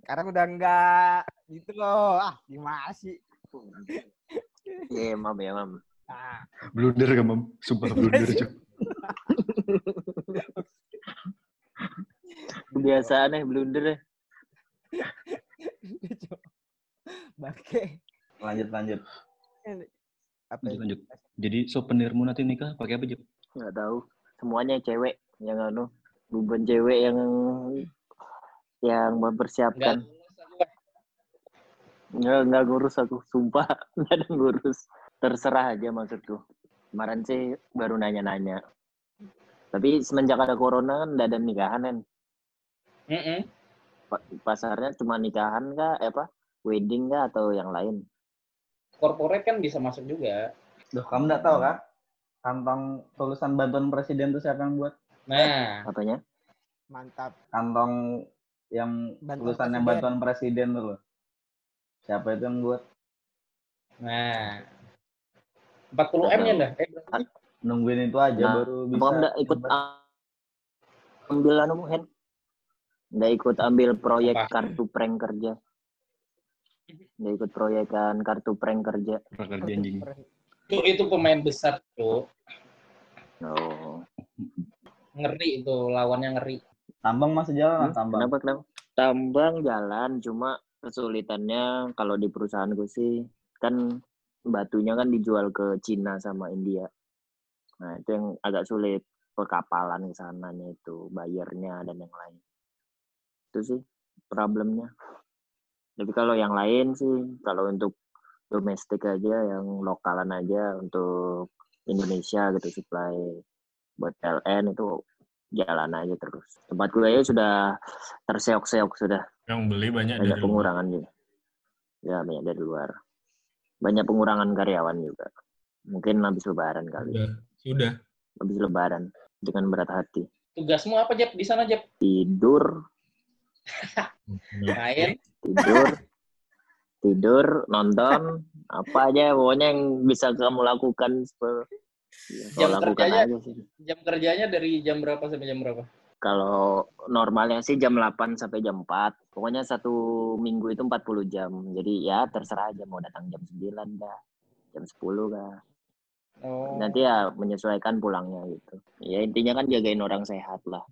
sekarang udah enggak gitu loh ah gimana sih Iya, mam ya, mam. nah, Blunder kan, Mam? Sumpah blunder, Cuk. Kebiasaan eh blunder eh. Cok. bangke Lanjut, lanjut. apa Lanjut, lanjut. Jadi souvenirmu nanti nikah pakai apa, Jep? Nggak tahu. Semuanya cewek yang anu, beban cewek yang yang mempersiapkan. Nggak, nggak ngurus aku, sumpah. <laughs> Nggak ada ngurus. Terserah aja maksudku. Kemarin sih baru nanya-nanya. Tapi semenjak ada corona kan nggak ada nikahan kan. Pa- Pasarnya cuma nikahan kah, eh apa, wedding kah, atau yang lain. Corporate kan bisa masuk juga. Duh, kamu nggak tahu kah? Kantong tulisan bantuan presiden itu siapa yang buat? Nah, Apanya? mantap Kantong yang Bantuan tulisannya presiden. bantuan presiden tuh loh. Siapa itu yang buat Nah. 40 M-nya dah. Eh, nungguin itu aja Nah, baru bisa. Abang nggak ikut ambil anu Hen? Nggak ikut ambil proyek Apa? kartu prank kerja. Nggak ikut proyekan kartu prank kerja. Prakerja anjing. Itu, itu pemain besar, tuh. Oh. Ngeri itu, lawannya ngeri. Tambang masih jalan lah, Hmm, tambang. Kenapa kenapa? Tambang jalan, cuma kesulitannya kalau di perusahaanku sih kan batunya kan dijual ke Cina sama India. Nah itu yang agak sulit perkapalan ke sananya itu bayarnya dan yang lain. Itu sih problemnya. Tapi kalau yang lain sih kalau untuk domestik aja yang lokalan aja untuk Indonesia gitu supply buat LN itu jalan aja terus. Tempat gue sudah terseok-seok sudah Yang beli banyak banyak dari luar. pengurangan juga. Ya banyak dari luar. Banyak pengurangan karyawan juga. Mungkin habis lebaran kali. Sudah, sudah. Habis lebaran dengan berat hati. Tugasmu apa, Jep? Di sana, Jep? Tidur, <laughs> Main. tidur, tidur, nonton, <laughs> apa aja pokoknya yang bisa kamu lakukan. Ya, Jam kerjanya? aja sih. Jam kerjanya dari jam berapa sampai jam berapa? Kalau normalnya sih jam 8 sampai jam 4. Pokoknya satu minggu itu 40 jam. Jadi ya terserah aja mau datang jam 9 dah. Jam 10 kah. Oh. Nanti ya menyesuaikan pulangnya gitu. Ya intinya kan jagain orang sehat lah.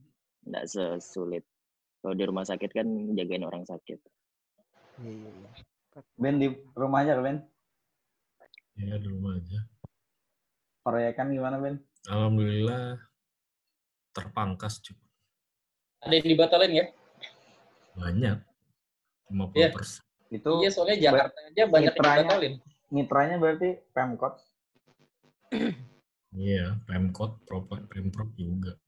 Nggak sesulit. Kalau di rumah sakit kan jagain orang sakit. Iya, iya, iya. Ben di rumah aja Ben. Ya, di rumah aja. Proyekan gimana Ben? Alhamdulillah terpangkas cukup Ada yang dibatalin ya? banyak. 50 Iya. persen. Itu Iya, soalnya Jakarta aja banyak yang mitranya- dibatalin. mitranya berarti Pemkot. Iya, Pemkot, Pemprov juga.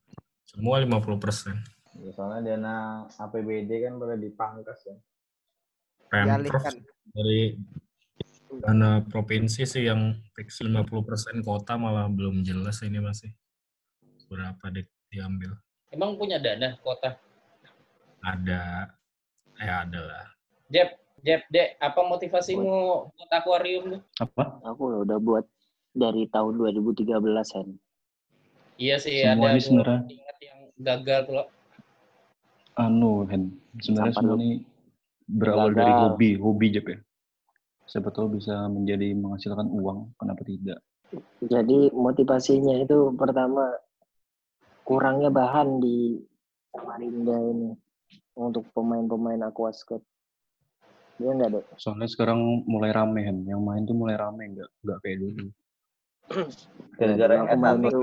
Semua 50 persen. Ya, soalnya dana APBD kan pada dipangkas ya. Pemprov Dialihkan. dari dana provinsi sih yang fix 50 persen kota malah belum jelas ini masih berapa di, diambil. Emang punya dana kota? Ada, ya ada lah. Jep, Jep, Dek, apa motivasimu buat akuarium tuh? Apa? Aku udah buat dari tahun 2013 kan. Iya sih, Semua ada ini sebenarnya ingat yang gagal tuh loh. anu Hen. Sebenarnya semua ini berawal dari Gagal. hobi, hobi Jep ya. Siapa tahu bisa menjadi menghasilkan uang, kenapa tidak? Jadi motivasinya itu pertama kurangnya bahan di Samarinda ini untuk pemain-pemain aquascape. Iya enggak, Dek? Soalnya sekarang mulai rame Hen. Yang main tuh mulai rame, nggak nggak kayak dulu. <clears throat> Gara-gara Aku main S1. itu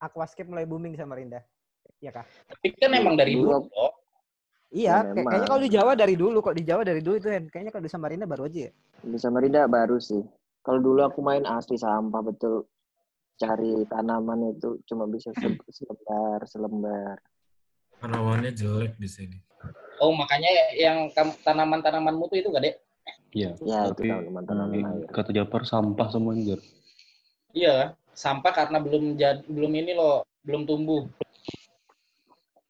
Aquascape mulai booming di Samarinda. Iya kah? Tapi kan emang dari Dulu- dulu loh. Iya, Ya, kayak- memang. kayaknya kalau di Jawa dari dulu, kok di Jawa dari dulu itu Hen. Kayaknya kalau di Samarinda baru aja ya. di Samarinda baru sih. Kalau dulu aku main asli sampah betul. Cari tanaman itu cuma bisa se- <clears throat> selembar, selembar. Tanamannya jelek di sini. Oh, makanya yang tanaman-tanamanmu tuh itu gak, Dek? Iya. Ya, itu Tapi tanaman-tanaman tapi air. kata Japar sampah semuanya Jar. Iya, sampah karena belum jad, belum ini loh, belum tumbuh.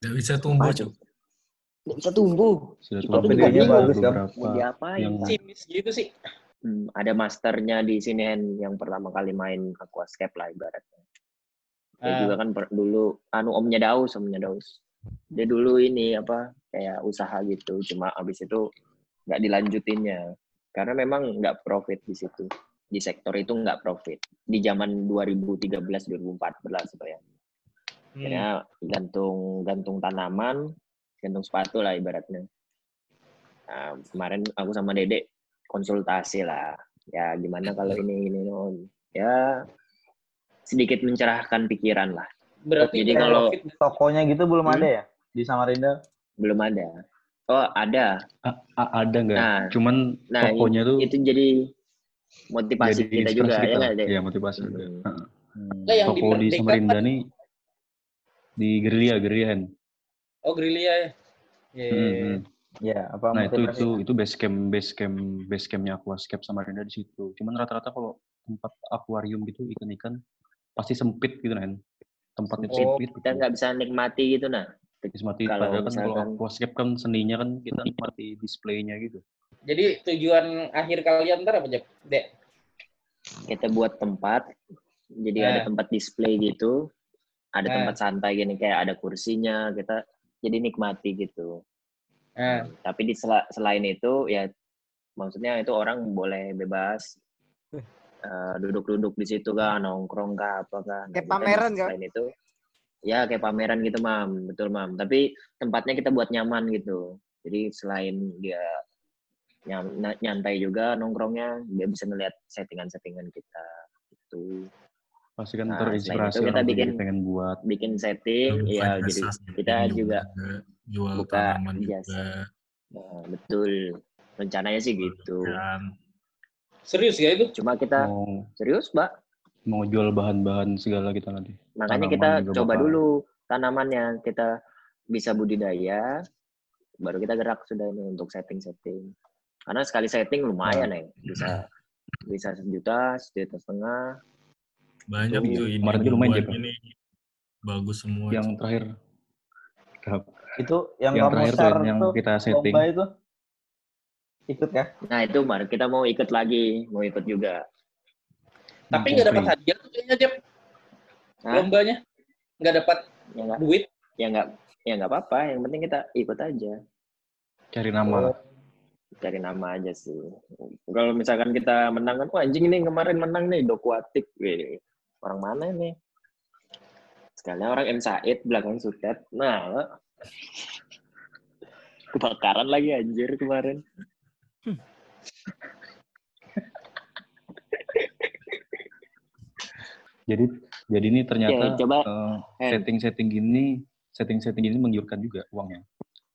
Nggak bisa tumbuh, Cuk. Nggak bisa tumbuh. Sudah Kita tumbuh juga bagus, beberapa Mau diapain? yang Simis gitu sih. Hmm, ada masternya di sini yang pertama kali main aquascape lah ibaratnya. Dia Ah. juga kan per- dulu anu omnya Daus, omnya Daus. Dia dulu ini apa kayak usaha gitu, cuma abis itu nggak dilanjutinnya karena memang nggak profit di situ. Di sektor itu nggak profit. Di zaman 2013-2014 itu ya. Hmm. Akhirnya gantung gantung tanaman, gantung sepatu lah ibaratnya. Nah, kemarin aku sama Dede konsultasi lah. Ya gimana kalau ini ini non. Ya sedikit mencerahkan pikiran lah. Berarti Jadi kalau-. Tokonya gitu belum Hmm? ada ya di Samarinda? Belum ada. Oh ada. A- a- ada nggak? Nah, Cuman nah, tokonya tuh Itu jadi motivasi jadi kita juga ya kita. Dek? Iya motivasi. Hmm. Heeh. Hmm. Nah, yang di Toko di Samarinda kan- nih di gerilya gerilya Hen. Oh, Grilia ya. Iya. Hmm, hmm. Ya, apa Nah itu itu itu base camp base camp base campnya Aquascape Samarinda di situ. Cuman rata-rata kalau tempat akuarium gitu ikan-ikan pasti sempit gitu kan. Tempatnya Oh, sempit. Kita gitu. nggak bisa nikmati gitu nah. Nikmati Kalau padahal kan kalau aquascape kan seninya kan kita nikmati displaynya gitu. Jadi tujuan akhir kalian ntar apa, Jep? Dek? kita buat tempat jadi Nah. ada tempat display gitu ada Nah. tempat santai gini kayak ada kursinya kita jadi nikmati gitu. Nah, tapi di sela- selain itu ya maksudnya itu orang boleh bebas eh, duduk-duduk di situ kan nongkrong kah apa kan Kayak pameran, kan? selain itu ya kayak pameran gitu mam. Betul mam. Tapi tempatnya kita buat nyaman gitu. Jadi selain dia nyantai juga nongkrongnya dia bisa ngeliat settingan-settingan kita gitu Pasti kan Nah, terinspirasi itu kita bikin- pengen buat. bikin setting ya jadi kita jual juga jual buka tanaman jasa. juga nah, betul rencananya sih gitu serius ya itu? cuma kita Mau serius mbak mau jual bahan-bahan segala kita nanti. makanya Tanaman kita juga coba bakal. dulu tanamannya kita bisa budidaya baru kita gerak sudah ini untuk setting-setting karena sekali setting lumayan ya bisa bisa sejuta sejuta setengah banyak tuh ini kemarin lumayan, buat Jep. ini bagus semua Yang terakhir Itu yang, yang terakhir tuh yang tuh kita setting. itu ikut kah? nah itu baru kita mau ikut lagi mau ikut juga Tapi nggak dapat hadiah tuh kayaknya, Jep. Hah? Lombanya. Nggak dapat ya nggak duit. ya nggak ya nggak apa-apa yang penting kita ikut aja Cari nama lah. cari nama aja sih. Kalau misalkan kita menang kan, wah anjing ini kemarin menang nih Dokuatik. Wih, orang mana nih? Sekalian orang M Said belakang Sutet. Nah, kebakaran lagi anjir kemarin. <laughs> Jadi jadi ini ternyata Ya, coba, eh, setting-setting gini, setting-setting gini menggiurkan juga uangnya.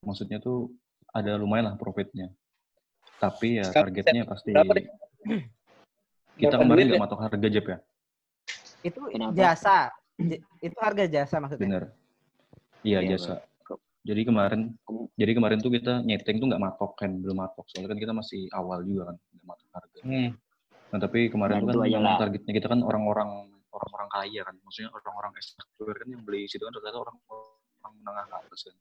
Maksudnya tuh ada lumayan lah profitnya. Tapi ya targetnya pasti kita kemarin nggak ya? matok harga Jep ya, Itu Kenapa? jasa. Itu harga jasa maksudnya. bener. Iya Iya, jasa. Kok- Jadi kemarin, jadi kemarin tuh kita nyeting tuh nggak matok kan, belum matok. Soalnya kan kita masih awal juga kan, nggak matok harga. Hmm. Nah tapi kemarin tuh kan targetnya kita kan orang-orang orang-orang kaya kan, maksudnya orang-orang ekstraktor kan yang beli situ kan ternyata orang orang menengah ke atas kan.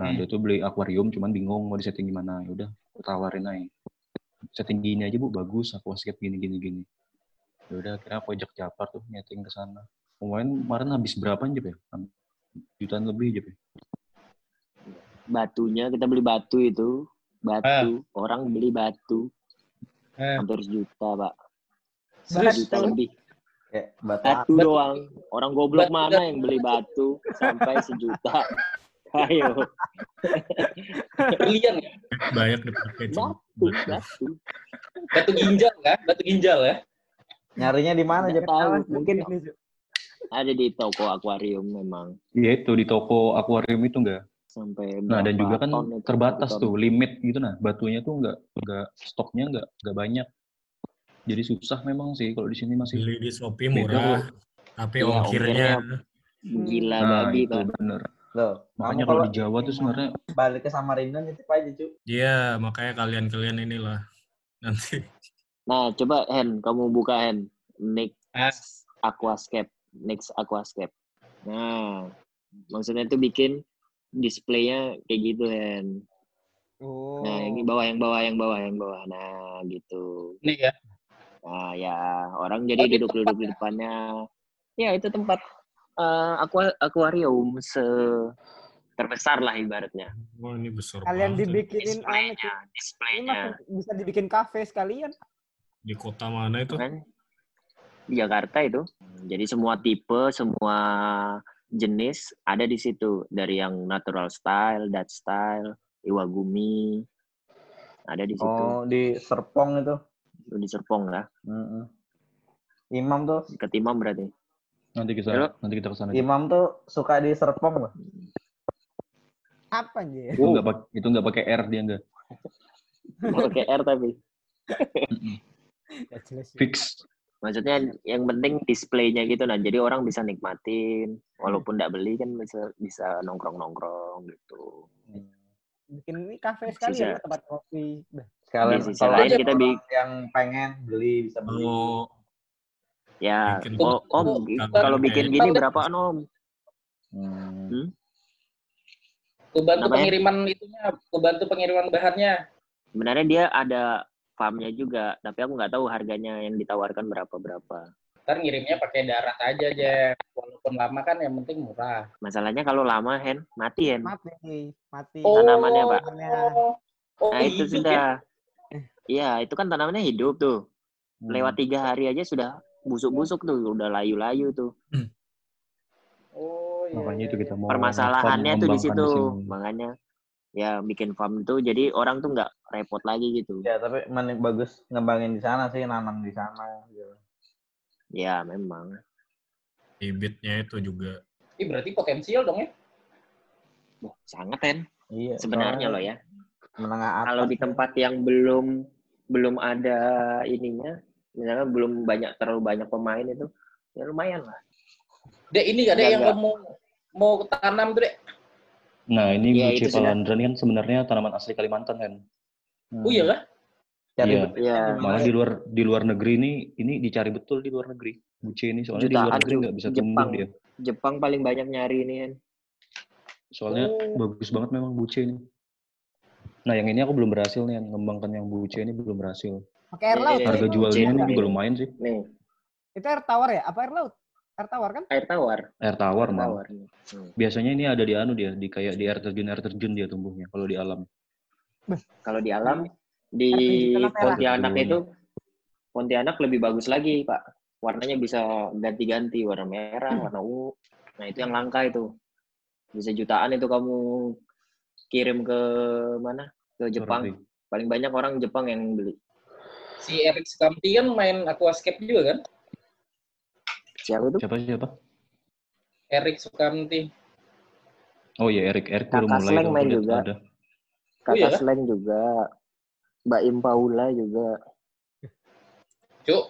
Nah Hmm. dia tuh beli akuarium cuman bingung mau disetting gimana. Ya udah aku tawarin aja. Setting gini aja bu bagus, aquascape gini gini gini. Ya udah kira aku ajak Japar tuh nyeting ke sana. Kemarin kemarin habis berapa aja ya? Jutaan lebih aja ya. Batunya kita beli batu itu, batu. Orang beli batu Eh, hampir sejuta, Pak. serius? Sejuta lebih. Kayak batu Batu doang. Orang goblok Batu mana yang beli batu sampai sejuta? <laughs> Ayo, Berlian ya? banyak dipakai batu, batu. Batu ginjal kan? Batu ginjal ya? Nyarinya di mana Jep? tahu, mungkin ada di toko akuarium memang Iya itu di toko akuarium itu enggak. sampai Nah dan juga kan itu, terbatas tuh limit gitu nah batunya tuh nggak nggak stoknya nggak nggak banyak. Jadi susah memang sih kalau di sini masih. beli di Shopee Beda murah tapi Iya, ongkirnya gila Nah babi itu pak bener. Loh, Makanya kalau kalau di Jawa tuh sebenarnya balik ke Samarinda nitip aja cu. iya makanya kalian-kalian inilah nanti nah coba Hen kamu buka Hen Next Ah. Aquascape Next Aquascape nah maksudnya itu bikin displaynya kayak gitu Hen Oh. nah yang bawah yang bawah yang bawah yang bawah nah gitu Nih ya. Nah, ya orang jadi Oh, di duduk-duduk di depannya. Ya, itu tempat eh, aqua- akuarium se terbesar lah ibaratnya. wah ini besar Kalian banget ya. dibikinin anu, Displaynya. Ini displaynya. bisa dibikin kafe sekalian. Di kota mana itu Kan? Di Jakarta itu. Jadi semua tipe, semua jenis ada di situ. Dari yang natural style, Dutch style, Iwagumi. Ada di situ. Oh, di Serpong itu. Itu Di Serpong lah. Mm-mm. Imam tuh, Dekat Imam berarti. nanti kita Halo? nanti kita ke sana. Imam tuh suka di Serpong loh. Apa aja? Itu nggak pakai itu nggak pakai R dia nggak Nggak pakai R tapi. Fix. Maksudnya yang penting displaynya gitu nah. Jadi orang bisa nikmatin walaupun nggak beli kan bisa bisa nongkrong-nongkrong gitu. Bikin ini kafe sekalian Sisa. tempat kopi. Sekalian sisi kalau lain ada kita bi- yang pengen beli bisa beli. kalau Ya, Bikin oh, Om, Kalau bikin gini berapaan Om? Hmm. Hmm? Pengiriman itunya, kebantu pengiriman bahannya. Sebenarnya dia ada farmnya juga, tapi aku nggak tahu harganya yang ditawarkan berapa berapa. Ntar ngirimnya pakai darat aja, Jep. Walaupun lama kan yang penting murah. Masalahnya kalau lama Hen, mati Hen. Mati, mati. Tanamannya, Pak. Tanamannya. Oh, Nah itu hidup ya? sudah. Iya, itu kan tanamannya hidup tuh. Hmm. Lewat tiga hari aja sudah busuk-busuk tuh, udah layu-layu tuh. Oh, iya. Makanya itu kita mau Permasalahannya tuh di situ, makanya ya bikin farm itu jadi orang tuh nggak repot lagi gitu. Ya tapi mending bagus ngembangin di sana sih, nanam di sana. Gitu. Ya memang. Bibitnya itu juga. Ih, berarti potensial dong ya? Wah, sangat Hen. Iya. Sebenarnya loh ya. Menengah atas. Kalau di tempat yang belum belum ada ininya, misalnya belum banyak terlalu banyak pemain itu, ya lumayan lah. Dek, ini gak ada yang kamu mau tanam tuh, Dek? Nah, ini Iya, itu sudah. Palandran kan sebenarnya tanaman asli Kalimantan kan. Hmm. Oh iya kah? Cari Iya. betul Iya. di mana Malah di luar di luar negeri ini ini dicari betul di luar negeri. Buce ini soalnya di luar Jutaan negeri nggak bisa Jepang. tumbuh dia. Jepang paling banyak nyari ini kan. Soalnya Oh. bagus banget memang Buce ini. Nah, yang ini aku belum berhasil nih, yang ngembangkan yang Buce ini belum berhasil. Pakai air Iya, laut. iya, Harga itu. jualnya ini juga lumayan sih. Nih, Itu air tawar ya? Apa air laut? Air tawar kan? air tawar. Air tawar Air malah. tawar. Hmm. Biasanya ini ada di anu dia, di kayak di air terjun air terjun dia tumbuhnya kalau di alam. Kalau di alam di. Pontianak itu Pontianak lebih bagus lagi, Pak. Warnanya bisa ganti-ganti, warna merah, Hmm. warna ungu. Nah, itu yang langka itu. Bisa jutaan itu kamu kirim ke mana? Ke Jepang. Paling banyak orang Jepang yang beli. Si Erik Sukamti kan main aquascape juga kan? Siapa itu? Siapa siapa? Erik Sukamti. Oh iya, Erik Erik baru Kakak mulai Sleng main juga. ada. Kakak iya kah? Sleng juga. Mbak Im Paula juga. Cuk,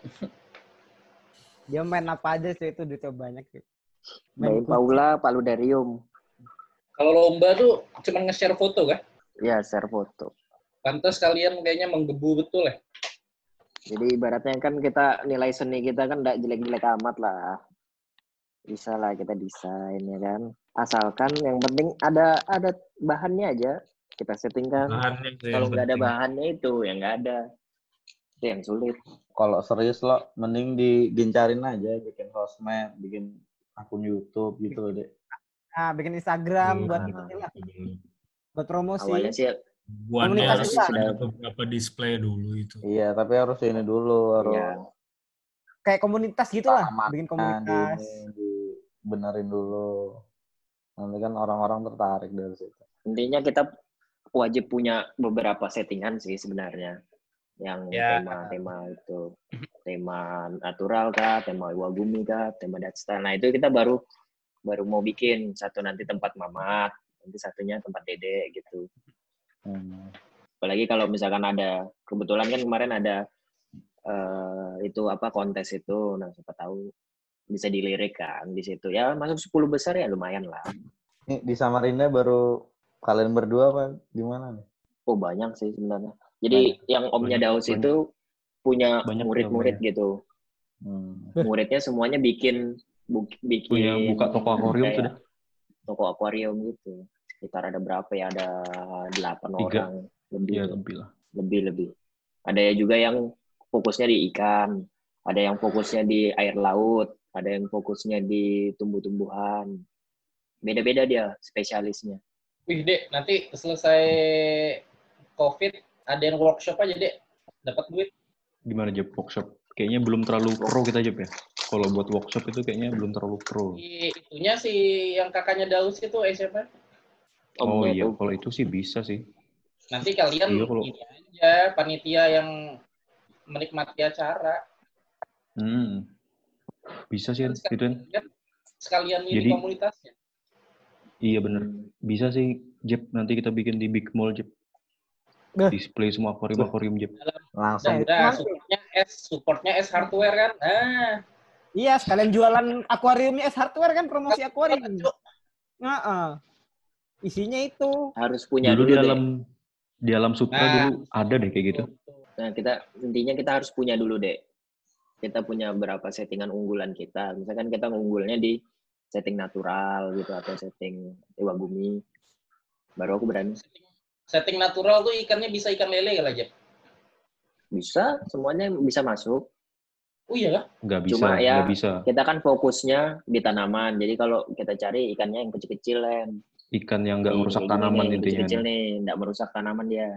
Dia main apa aja sih itu duitnya banyak sih. Mbak Im Paula, Pak Ludarium. kalau lomba tuh cuma nge-share foto kan? Ya, share foto. Pantas kalian kayaknya menggebu betul ya. Jadi ibaratnya kan kita nilai seni kita kan tidak jelek-jelek amat lah. Bisa lah kita desain ya kan. Asalkan yang penting ada ada bahannya aja kita settingkan. Bahannya Kalau nggak ada bahannya itu yang nggak ada. Itu yang sulit. Kalau serius lo, mending digencarin aja, bikin sosmed, bikin akun YouTube gitu deh. Nah, bikin Instagram Belum, buat Nah. buat promosi. Awalnya sih Buannya Komunitas harus ada beberapa display dulu itu. Iya, tapi harus ini dulu, harus ya Kayak komunitas gitu lah, bikin di komunitas. ini, dibenerin dulu. Nanti kan orang-orang tertarik dari situ. intinya kita wajib punya beberapa settingan sih sebenarnya. Yang Ya. tema-tema itu tema natural kah, tema Iwagumi kah, tema Datsta. Nah itu kita baru baru mau bikin satu nanti tempat mamat, nanti satunya tempat dede gitu. Hmm. Apalagi kalau misalkan ada kebetulan kan kemarin ada eh, itu apa kontes itu, nah siapa tahu bisa dilirik kan di situ. Ya masuk 10 besar ya lumayan lah. Ini di Samarinda baru kalian berdua apa di mana nih? Oh banyak sih sebenarnya. Jadi yang Omnya Banyak, Daus banyak. itu punya Banyak murid-murid gitu. Hmm. Muridnya semuanya bikin bu- bikin Punya buka toko akuarium sudah. Toko akuarium gitu. Sekitar ada berapa ya? Ada delapan Tiga. orang lebih Iya, lebih lah. lebih lebih. Ada juga yang fokusnya di ikan, ada yang fokusnya di air laut, ada yang fokusnya di tumbuh-tumbuhan. Beda-beda dia spesialisnya. Wih, Dek, nanti selesai COVID, ada yang workshop aja, Dek. Dapat duit. Gimana Jep workshop? Kayaknya belum terlalu pro kita Jep ya. Kalau buat workshop itu kayaknya belum terlalu pro. Si itunya si yang kakaknya Daus itu SMA. Oh Omnya iya, kalau itu sih bisa sih. Nanti kalian Iya, kalau- ini aja panitia yang menikmati acara. Hmm. Bisa sih, Kan itu kan. sekalian, ini Jadi- komunitasnya. Iya bener. Bisa sih, Jep. Nanti kita bikin di Big Mall, Jep. Beh. Display semua akuarium-akuarium, Jep. Langsung Nah, Nah, supportnya S, supportnya S hardware kan. Nah, Iya, sekalian jualan akuariumnya S Hardware kan promosi akuarium. Heeh. Isinya itu. Harus punya Dulu dulu, di deh. dalam di alam sutra Nah. dulu ada deh kayak gitu. Nah, kita intinya kita harus punya dulu deh. Kita punya berapa settingan unggulan kita. Misalkan kita unggulnya di setting natural gitu atau setting Iwagumi. Baru aku berani. Setting natural tuh ikannya bisa ikan lele kali aja. Bisa, semuanya bisa masuk. Oh iya kah? Nggak bisa, Cuma ya- nggak bisa. Kita kan fokusnya di tanaman. Jadi kalau kita cari ikannya yang kecil-kecil, Len. Ikan yang nggak Nih, merusak tanaman yang intinya. Kecil-kecil nih, nggak merusak tanaman dia.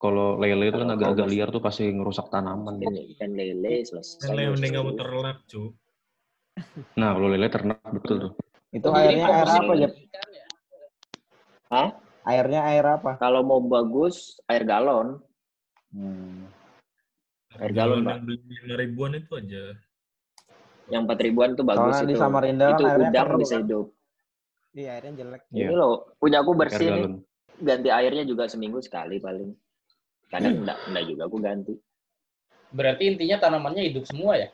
Kalau lele itu kan agak-agak liar tuh pasti ngerusak tanaman. Ikan, ikan lele selesai. Lele mending kamu terlak, cu. Nah, kalau lele ternak betul tuh. Itu Oh, jadi airnya air apa, Jep? ya? Hah? Airnya air apa? Kalau mau bagus, air galon. Hmm. Air galon, Pak. yang ribuan itu aja. Yang 4 ribuan tuh bagus Soalnya itu. di Samarinda kan itu airnya udang bisa kan? hidup. Iya, airnya jelek. Iya. Ini loh, punya aku bersih nih. Ganti airnya juga seminggu sekali paling. Kadang enggak, enggak juga aku ganti. Berarti intinya tanamannya hidup semua ya?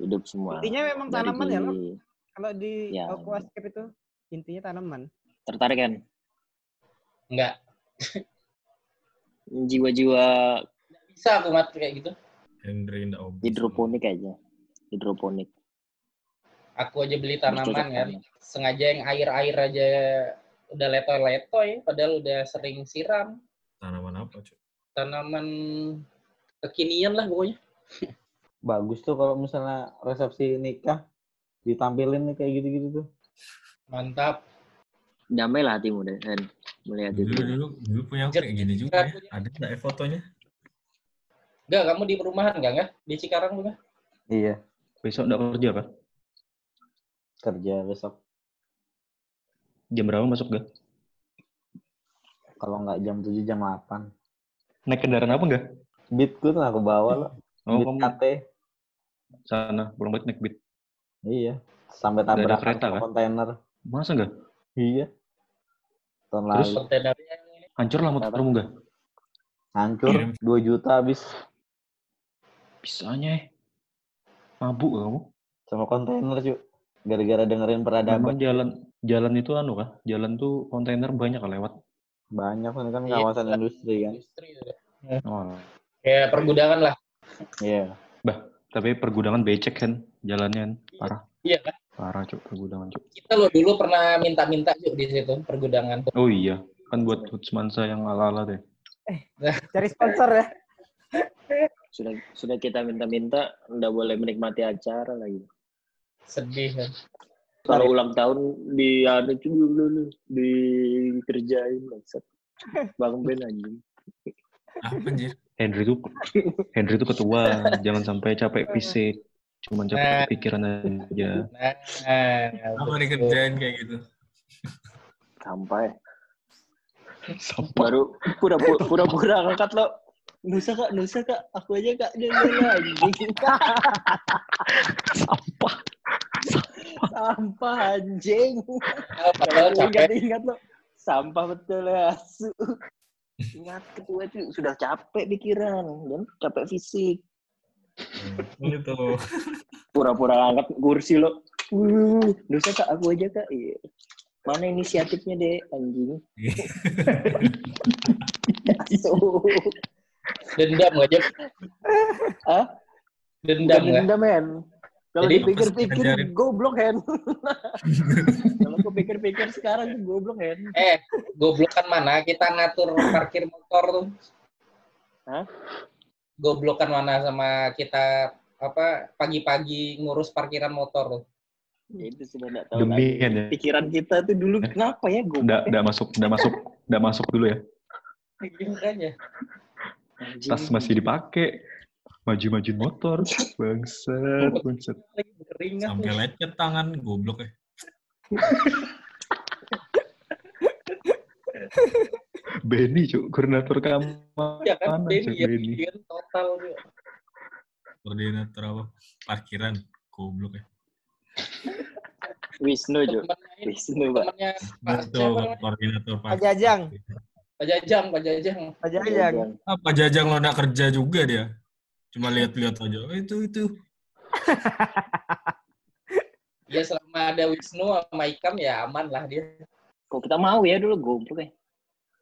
Hidup semua. Intinya memang Dari tanaman ya, Lo. di- Kalau di Ya. aquascape itu intinya tanaman. Tertarik kan? Enggak. <laughs> Jiwa-jiwa Bisa aku mati kayak gitu. Hidroponik aja. Hidroponik. Aku aja beli tanaman kan. tanam. Sengaja yang air-air aja udah letoy-letoy. Padahal udah sering siram. Tanaman apa, cu? Tanaman kekinian lah pokoknya. <laughs> Bagus tuh kalau misalnya resepsi nikah ditampilin nih kayak gitu-gitu tuh. Mantap. Damai lah hatimu deh. Melihat Dulu, itu. dulu, dulu punya aku kayak gini juga ya. Ada nggak ya fotonya? Enggak, kamu di perumahan enggak enggak? Di Cikarang juga? Iya, Besok nggak kerja kan? Kerja besok. Jam berapa masuk gak? Kalau nggak jam 7 jam 8. Naik kendaraan apa enggak? Beat gue tuh aku bawa loh. Oh, Beat kamu KT. sana pulang balik naik beat. Iya. Sampai tabrakan kereta, kan? kontainer. Masa enggak? Iya. Tahun Terus? lalu. Kontainernya Hancur lah motormu enggak? Hancur. Kirim. 2 juta habis. Bisanya eh. Mabuk kamu? Sama kontainer cuy. Gara-gara dengerin peradaban. Memang jalan jalan itu anu kah? Jalan tuh kontainer banyak kan lewat. Banyak kan kan Iya. kawasan industri kan. industri. ya. Oh. Kayak pergudangan lah. Iya. Tapi pergudangan becek kan jalannya kan. parah. Iya kan? Parah cuk pergudangan cuk. Kita lo dulu pernah minta-minta juga di situ pergudangan. Oh iya, kan buat Hutsmansa yang ala-ala deh. Cari sponsor ya. <laughs> Sudah sudah kita minta-minta, nggak boleh menikmati acara lagi. Sedih kan. Kalau ulang tahun di anu itu dulu dikerjain maksud. Bang Ben anjing. Apa anjir? Henry tuh Henry tuh ketua, jangan sampai capek fisik. Cuman capek Nah. pikiran aja. Nah, Apa betul. dikerjain kayak gitu? Sampai Sampah. baru pura-pura pura-pura ngangkat lo. Nusa kak, Nusa kak, aku aja kak dia anjing. Sampah. Sampah anjing. Padahal Ingat capek. ingat lo. Sampah betul ya. Su. Ingat ketua itu sudah capek pikiran dan capek fisik. Oh, itu. Pura-pura angkat kursi lo. Uh, Nusa kak, aku aja kak. Iya. Mana inisiatifnya deh anjing. <laughs> Asu. Dendam aja. Hah? Dendam Bukan nggak? dendam, Hen. Kalau dipikir-pikir goblok, Hen. <laughs> Kalau aku pikir-pikir sekarang tuh goblok, Hen. Eh, goblokan mana? Kita ngatur parkir motor tuh. Hah? Goblokan mana sama kita apa pagi-pagi ngurus parkiran motor tuh. Ya, itu sudah enggak tahu Demi lagi. kan ya. Pikiran kita tuh dulu kenapa ya goblok? Nggak, nggak masuk, nggak masuk, nggak masuk dulu ya. Iya, Makanya. Anjing. Tas masih dipakai. Maju-majuin motor. Bangsat, bangsat. Sampai lecet tangan, goblok ya. <laughs> Benny, cuk, koordinator kamu. Ya kan, Mana, Benny Cuk, ya, Benny? total juga. Koordinator apa? Parkiran, goblok ya. Wisnu, ini, Wisnu, Pak. namanya? koordinator Pak parkiran. Jajang. Pak Jajang, Pak Jajang. Pak Jajang. Apa jajang lo nggak kerja juga dia? Cuma lihat-lihat aja. Oh, itu itu. <laughs> Ya selama ada Wisnu sama Ikam ya aman lah dia. Kok kita mau ya dulu goblok ya?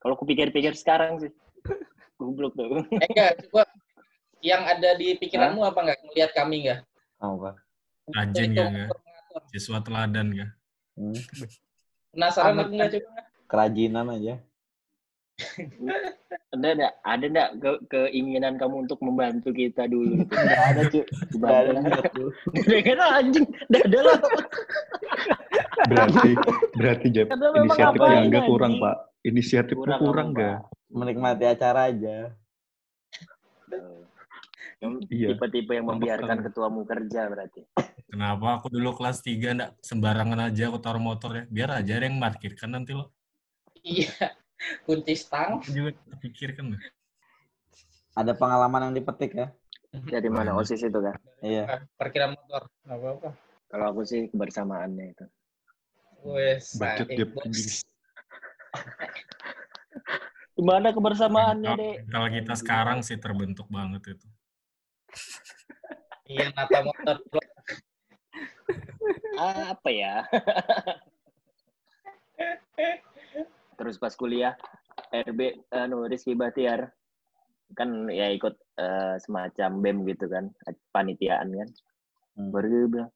Kalau aku pikir-pikir sekarang sih. <laughs> Goblok tuh. Eh enggak, coba yang ada di pikiranmu apa enggak ngelihat kami enggak? Apa? Rajin Itu ya, enggak? Siswa teladan ya. Hmm. Penasaran aku enggak coba? kerajinan aja. Ada enggak ada enggak ke, keinginan kamu untuk membantu kita dulu? gitu? <laughs> Nggak ada cuy. Nggak ada. Kan anjing, enggak ada lah. Berarti berarti Jep, inisiatifnya enggak kurang? Pak. Inisiatifnya Kurang enggak? Menikmati acara aja. Yang Iya. tipe-tipe yang membiarkan ketuamu kerja berarti. Kenapa aku dulu kelas 3 enggak sembarangan aja aku taruh motor ya. Biar aja ada yang parkirkan nanti lo. Iya. Kunci stang. Juga terpikirkan loh. Ada pengalaman yang dipetik ya. Dari mana. OSIS itu kan? Iya. Parkiran motor. Nggak apa-apa. Kalau aku sih kebersamaannya itu. Wes. Bacot bos. anjing. Gimana kebersamaannya, Dek? mental kita sekarang sih terbentuk banget itu. Iya, nata motor. <laughs> Apa ya? <laughs> Terus pas kuliah, RB, anu, Rizky Batiar, kan ya ikut eh, semacam BEM gitu kan, panitiaan kan. Hmm. Baru dia bilang,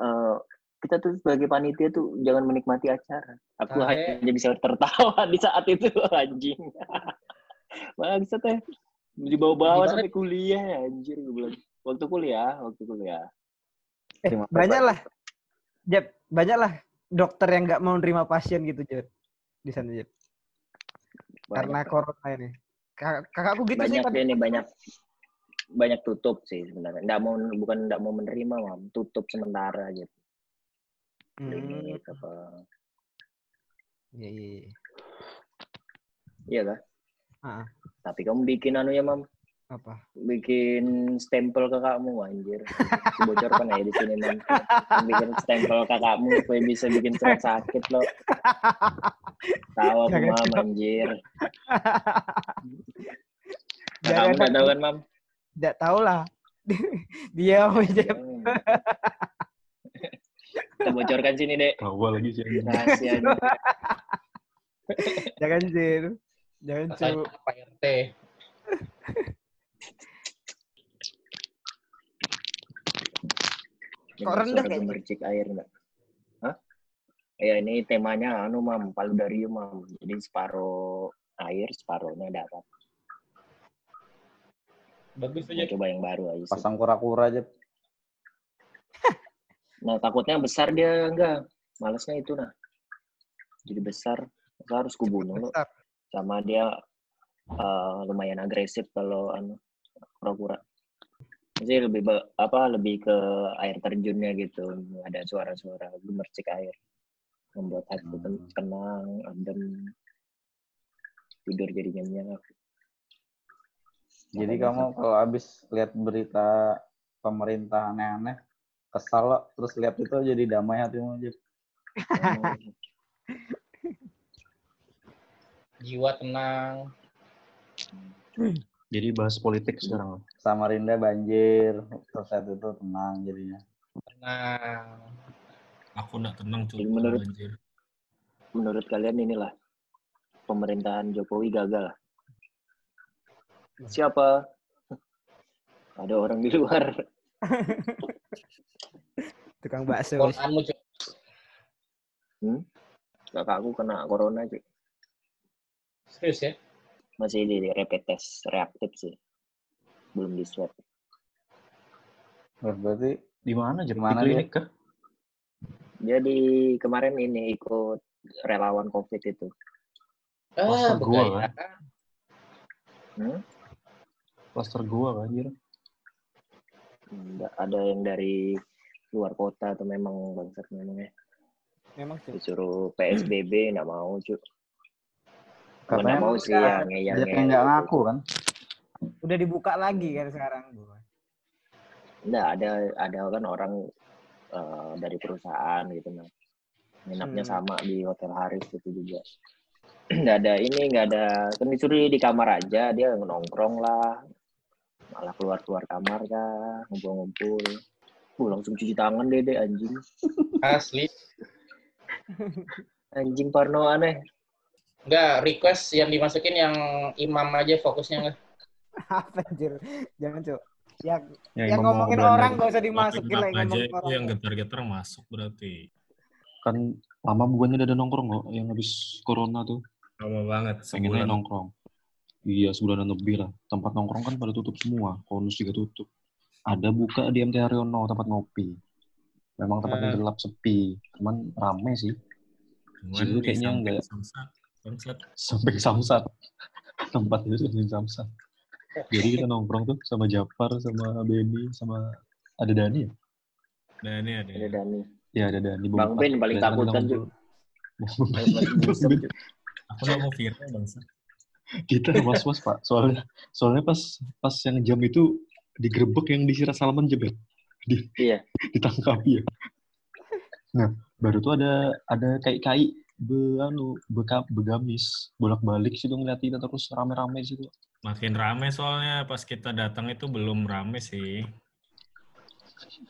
"Eh, kita tuh sebagai panitia tuh jangan menikmati acara. Aku Tahe. hanya bisa tertawa <laughs> di saat itu, anjing. <laughs> Maksud teh dibawa-bawa sampai kuliah, anjir. Gue bilang, waktu kuliah, waktu kuliah. Eh, banyak lah. Jep, banyak lah dokter yang nggak mau nerima pasien gitu, Jep. Di sana, Jep. Karena corona ini. Kak- Kakakku gitu sih. banyak deh nih, banyak banyak tutup sih sebenarnya. Nggak mau bukan nggak mau menerima, mam. Tutup sementara gitu. Hmm, Klinik apa. iya, iya, iya. Iya? Ah, Tapi kamu bikin anu ya, mam. Apa? Bikin stempel kakakmu, anjir. Bocorkan aja di sini nanti. Bikin stempel kakakmu supaya bisa bikin surat sakit lo. Tahu aku, Jangan, mam, anjir. <laughs> Jangan Kakakmu nggak tahu kan, mam? Nggak tahu lah. Dia mau Jep. Hmm. Kita bocorkan sini, Dek. Tawa lagi sih. Rahasianya. <laughs> Jangan, Jir. Jangan, Cu. Katanya Pak RT. Kok rendah kayaknya? gemercik air enggak? Hah? Ya ini temanya anu mam, paludarium mam. Jadi separuh air, separuhnya darat. Bagus aja. coba yang baru aja sih. Pasang kura-kura aja. <laughs> Nah takutnya besar dia enggak. Malesnya itu nah. Jadi besar, masa harus kubunuh lo. Sama dia eh, lumayan agresif kalau anu kura-kura. Jadi lebih apa lebih ke air terjunnya gitu. Ada suara-suara gemercik air. Membuat hati Hmm. ten- tenang, adem. Tidur jadi nyenyak. Jadi Makanya kamu kalau habis lihat berita pemerintah aneh-aneh, kesal lo, terus lihat itu jadi damai hatimu aja. Hmm. <laughs> Jiwa tenang. <clears throat> Jadi bahas politik sekarang. Samarinda banjir, terus saat itu tenang jadinya. Tenang. Aku enggak tenang cuy. Jadi menurut- anjir. Menurut kalian inilah pemerintahan Jokowi gagal. Siapa? Ada orang di luar. <laughs> Tukang bakso. Koranmu. Hmm? Kakakku kena corona sih. Serius ya? Masih di rapid test reaktif sih. Belum di swab. Berarti Di mana? Di klinik kah? Jadi kemarin ini ikut relawan COVID itu. Ah, gua, begaya. Hmm? Klaster gua kan, anjir. Nggak ada yang dari luar kota atau memang bangsat memangnya. Memang sih. Disuruh PSBB nggak mau cuy. Katanya nggak mau sih yang yang banyak yang nggak ngaku kan? Udah dibuka lagi kan sekarang. Nggak ada ada kan orang eh, dari perusahaan gitu nah. Nginapnya Hmm. sama di Hotel Haris itu juga. <clears throat> nggak ada ini nggak ada kan disuruh di kamar aja dia nongkrong lah malah keluar keluar kamar kah ngumpul-ngumpul uh, langsung cuci tangan deh deh anjing Asli. anjing parno aneh Enggak, request yang dimasukin yang imam aja fokusnya enggak. <laughs> Apa anjir? Jangan, Cuk. Yang Yang, yang ngomong ngomongin orang gak usah dimasukin lagi aja itu orang. yang getar-getar masuk berarti. Kan lama bukannya udah ada nongkrong kok yang habis corona tuh. Lama banget. Pengennya Sebulan. nongkrong. Iya, sebulanan lebih lah. Tempat nongkrong kan pada tutup semua. Konus juga tutup. Ada buka di MT Haryono, tempat ngopi. Memang tempatnya Hmm. gelap, sepi. Cuman rame sih. Cuman Jilu di kayaknya samping nggak- Samsat. Sampai samsat. Tempat itu sampai samsat. Jadi kita nongkrong tuh sama Japar, sama Benny, sama ada Dani ya? Ini ada. Ada Dani. Ya ada Dani. Bang. Ben paling takut kan, busuk, Cuk. Aku nggak mau viral bangsa. kita was was pak soalnya soalnya pas pas yang jam itu digerebek yang disirat Salman jebet di Iya. ditangkap ya nah baru tuh ada ada kayak kai be anu beka, begamis bolak balik situ ngeliatin kita terus rame rame situ Makin rame soalnya pas kita datang itu belum rame sih.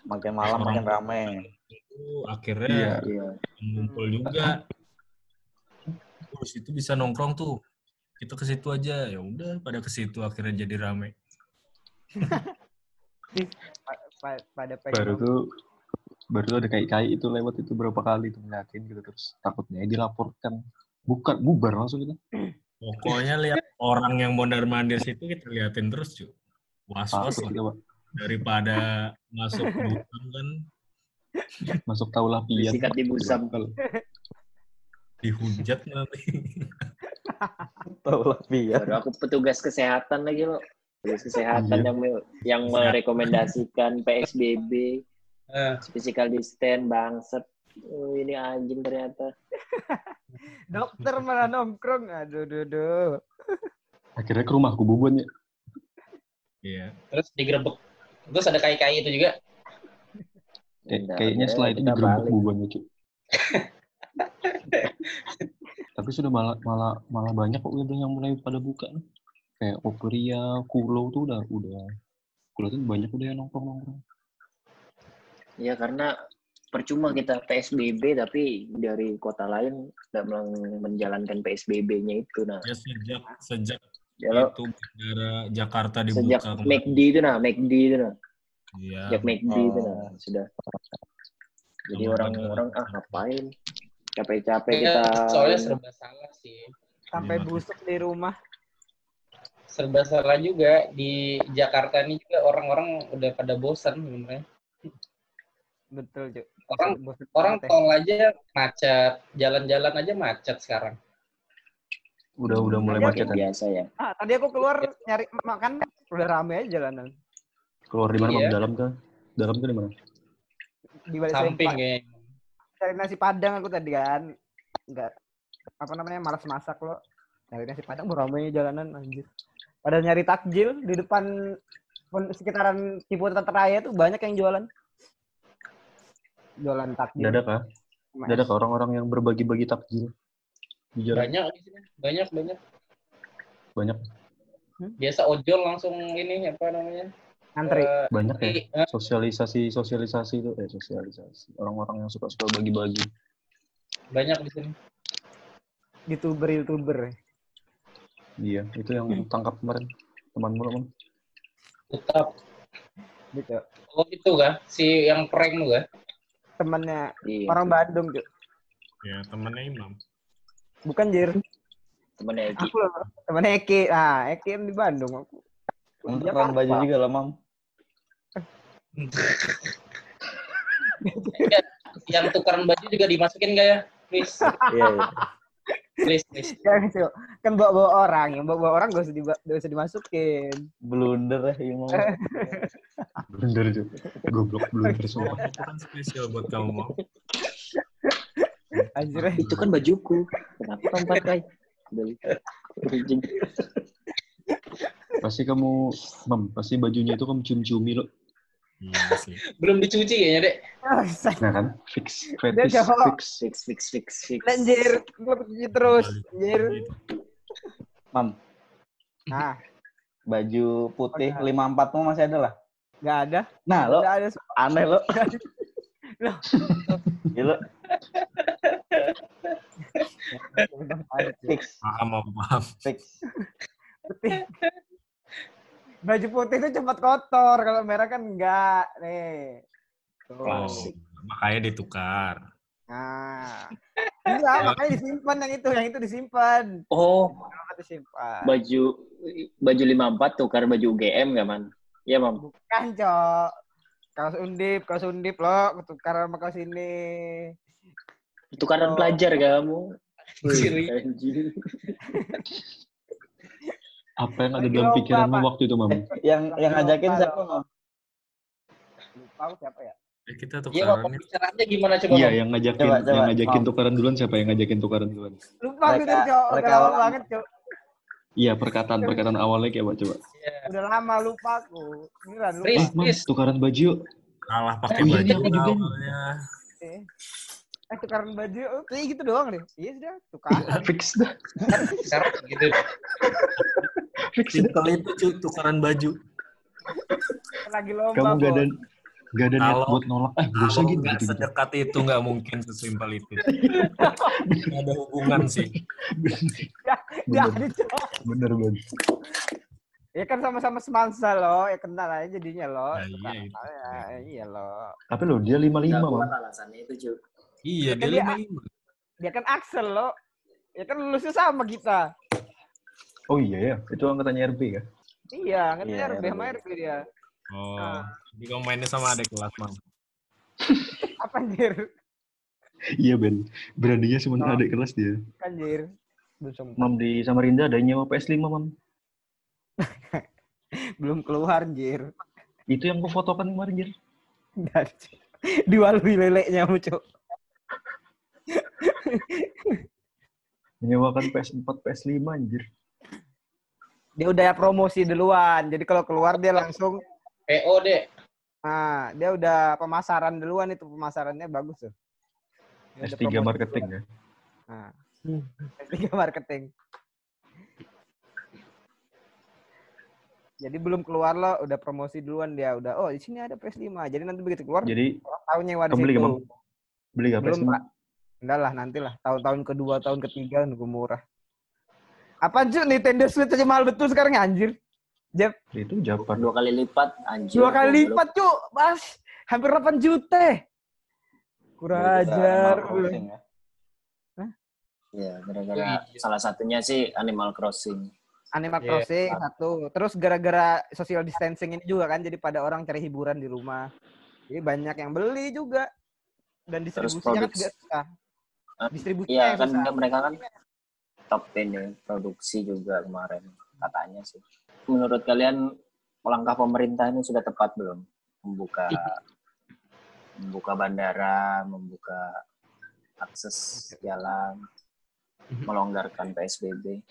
Makin malam makin rame. Itu akhirnya Iya. ngumpul juga. Terus itu bisa nongkrong tuh. Kita ke situ aja. Ya udah pada ke situ akhirnya jadi rame. <laughs> Pa- pa- pada baru tuh baru ada kayak kai itu lewat itu berapa kali tuh ngeliatin gitu terus takutnya dilaporkan bukan bubar langsung gitu Pokoknya lihat orang yang mondar mandir situ kita liatin terus cuy. Was was kita pak daripada masuk <laughs> bukan kan masuk taulah piat Disikat di busam. Kalau- dihujat <laughs> nanti. Tahu lah biar. Baru aku petugas kesehatan lagi lo. Petugas kesehatan Iya. yang yang merekomendasikan PSBB, Eh, physical distance, bangset. Oh, ini anjing ternyata. <laughs> dokter malah nongkrong. Aduh, aduh, aduh. akhirnya ke rumahku bubuan ya Iya. terus digerebek. Terus ada kai-kai itu juga. Udah, kayaknya setelah itu digerebek balik. bubannya cuy <laughs> tapi sudah malah malah malah banyak kok udah yang mulai pada buka nih. kayak Operia, Kulo tuh udah udah Kulo tuh banyak udah yang nongkrong nongkrong Ya karena percuma kita PSBB tapi dari kota lain tidak melang- menjalankan PSBB-nya itu nah. Ya sejak sejak Ya lo itu bandara Jakarta sejak dibuka McD itu nah, McD itu nah. Iya. Sejak McD itu nah Oh. sudah. Jadi orang-orang ah ngapain? Capek-capek Ya, kita. soalnya serba salah sih. Sampai Iya. busuk di rumah. Serba salah juga di Jakarta ini juga orang-orang udah pada bosan sebenarnya. Betul, Cuk. Orang orang banget ya. tol aja macet, jalan-jalan aja macet sekarang. udah udah mulai Kayak macet kan biasa ya. Ah, tadi aku keluar nyari makan, udah rame aja jalanan. keluar di mana Iya. Dalam kan dalam tuh di mana Di balik Samping kayaknya. Cari nasi padang aku tadi kan. Enggak apa namanya malas masak lo. Cari nasi padang rame jalanan anjir. Pada nyari takjil di depan sekitaran Ciputat Raya tuh banyak yang jualan. Jualan takjil. dadak kah Mas. dadak kah orang-orang yang berbagi-bagi takjil Banyak di sini. Banyak, banyak. banyak Biasa ojol langsung ini apa namanya? Antri. Eh, banyak ya eh, sosialisasi sosialisasi itu eh sosialisasi orang-orang yang suka-suka bagi-bagi banyak di sini. Youtuber-youtuber. iya itu yang tangkap kemarin temanmu lah Bang. Tetap. Gitu. Oh itu kan? Si yang prank lu kan? Temennya Iya. orang Bandung, Cuk. Ya temannya Imam. Bukan Jir. Temennya Eki. Aku loh. Temennya Eki. Ah, Eki yang di Bandung. Aku. Nongkrong baju juga lah, Mam. Ya, <laughs> yang tukeran baju juga dimasukin gak ya? Please, Iya, iya. Please, please. <laughs> Jangan, Cuk. Kan bawa-bawa orang. Yang bawa-bawa orang gak usah, diba- gak usah dimasukin. Blunder ya, Imam. <laughs> blunder itu goblok blunder semua Itu kan spesial buat kamu mau. Anjir. Itu kan bajuku. Kenapa kamu pakai? Pasti kamu mam pasti bajunya itu kamu cium-ciumi lo sih. Belum dicuci kayaknya, Dek. nah kan fix fetish fix Fix, fix, fix, fix. Anjir. Gue cuci terus. Anjir. Mam, Nah, baju putih 54 mu masih ada lah. gak ada. Nah, lo Gak ada. aneh lo. Loh. Gila, fix, Paham, paham. fix. Putih. Baju putih itu cepat kotor. Kalau merah kan enggak. Nih. Tuh. Oh, makanya ditukar. Nah. Iya, makanya disimpan yang itu, yang itu disimpan. Oh, disimpan? baju baju 54 tukar baju UGM nggak, Man? Iya, Mam. Bukan, Cok. Kaos undip, kaos undip lo, tukar sama kaos ini. Tukaran Oh. pelajar kamu. Ciri. Apa yang ada dalam pikiranmu waktu itu, Mam? <laughs> Yang yang ngajakin siapa. Mam? Lupa aku siapa ya? Ya, kita Iya, Mam, tukarannya pembicaraannya gimana coba? Iya, yang ngajakin, Coba, yang coba, ngajakin Mam. tukaran duluan siapa yang ngajakin tukaran duluan? Lupa aku Mereka- itu, Cok. Udah lama banget, Cok. Iya, perkataan perkataan awalnya kayak apa coba? Udah lama lupa aku. Beneran lupa. Riz, Ah, Mam, tukaran baju yuk. kalah pakai Oh, iya, baju iya, iya. awalnya. Eh, eh tukaran baju, oh, kayak gitu doang deh. Iya sudah, tukaran. Fix dah. Sekarang gitu. Fix. Simple itu tukaran baju. Lagi lomba, Kamu gak ada gak ada niat Kalau- buat nolak. Eh, gak usah gitu. gitu, gitu. sedekat itu nggak mungkin sesimpel itu. <laughs> Nggak ada hubungan sih. <laughs> Ya, Bener, bener banget. Ya kan sama-sama semansa lo, ya kenal aja jadinya lo. Nah, iya, Tukaran. itu. Ya, iya lo. Tapi lo dia 55, Nggak kuat Mam. alasannya itu, Cu. Iya, Kan dia dia-. Dia kan Axel lo. Ya kan lulusnya sama kita. Oh iya ya, itu angkatannya RB ya? Iya, kan Iya, RB sama RB. Dia. Oh, Ah. jadi kamu mainnya sama adik kelas, Mam. <laughs> Apa anjir? Iya Ben, beraninya cuma Oh. adik kelas dia. Anjir. Mam di Samarinda ada yang nyewa PS5 Mam. <laughs> Belum keluar anjir. Itu yang aku fotokan kemarin Jir. Dan diwalui leleknya muncul. Menyewakan PS4, PS5 anjir. Dia udah promosi duluan. Jadi kalau keluar dia langsung PO deh. Nah, dia udah pemasaran duluan itu pemasarannya bagus tuh. Dia udah S3 promosi marketing duluan. ya. Nah. S3 marketing. Jadi belum keluar lo udah promosi duluan dia udah oh di sini ada PS5. Jadi nanti begitu keluar Jadi tahu nyewa di situ. nggak, Bang? beli gak Belum PS5? Pak. Enggak lah nantilah tahun-tahun kedua, tahun ketiga nunggu murah. Apaan cuy Nintendo Switch aja mahal betul sekarang anjir. Jep, Itu Japan. Dua kali lipat, anjir. dua kali lipat cuy, Mas. Hampir 8 juta. Kurang Gara-gara ajar. Ya. Iya, gara-gara salah satunya sih Animal Crossing. Animal Iya. Crossing satu. Terus gara-gara social distancing ini juga kan jadi pada orang cari hiburan di rumah. Jadi banyak yang beli juga. Dan Terus distribusinya kan juga susah. Hah? Distribusinya Iya, yang kan susah. mereka kan top 10 ya, produksi juga kemarin katanya sih. Menurut kalian langkah pemerintah ini sudah tepat belum membuka membuka bandara, membuka akses jalan, melonggarkan PSBB?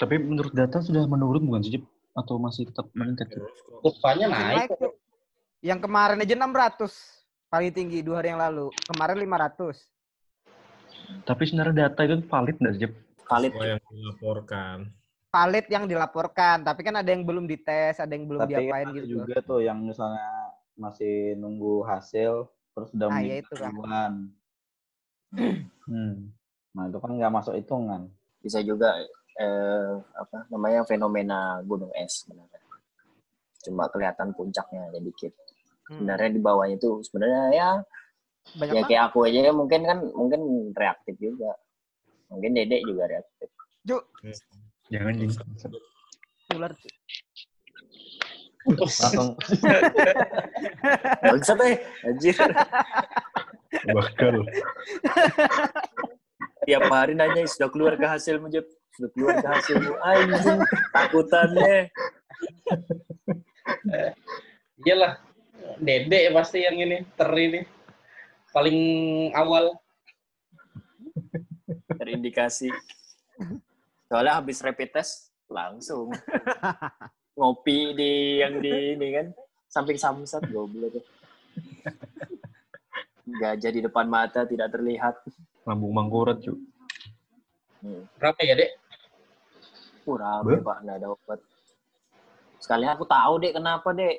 Tapi menurut data sudah menurun bukan sih? Atau masih tetap meningkat? Kurvanya naik. Yang kemarin aja 600 paling tinggi dua hari yang lalu. Kemarin 500. Tapi sebenarnya data itu valid nggak sih? Valid Semua yang dilaporkan. Valid yang dilaporkan, tapi kan ada yang belum dites, ada yang belum Tapi diapain ada gitu. juga tuh yang misalnya masih nunggu hasil terus udah Ah, ya itu kan. Hmm. Nah itu kan nggak masuk hitungan. bisa juga eh, apa namanya fenomena gunung es sebenarnya. Cuma kelihatan puncaknya ada dikit. Hmm. Sebenarnya di bawahnya itu sebenarnya ya Banyak ya banget. kayak aku aja mungkin kan mungkin reaktif juga. Mungkin Dedek juga reaktif. Jangan Jing. ular. Langsung Bangsat eh, anjir. Bakal. Tiap hari nanya sudah keluar ke hasilmu, Jep. Sudah keluar ke hasilmu. Anjing, takutannya. Iyalah. Dede pasti yang ini, ter ini. Paling awal. Terindikasi. Soalnya habis rapid test langsung ngopi di yang di ini kan samping samsat goblok tuh. Gajah di depan mata tidak terlihat. Lambung mangkurat, cu. Hmm. Berapa ya, Dek? Uh, rame, Pak, nggak ada obat. Sekalian aku tahu, Dek, kenapa, Dek?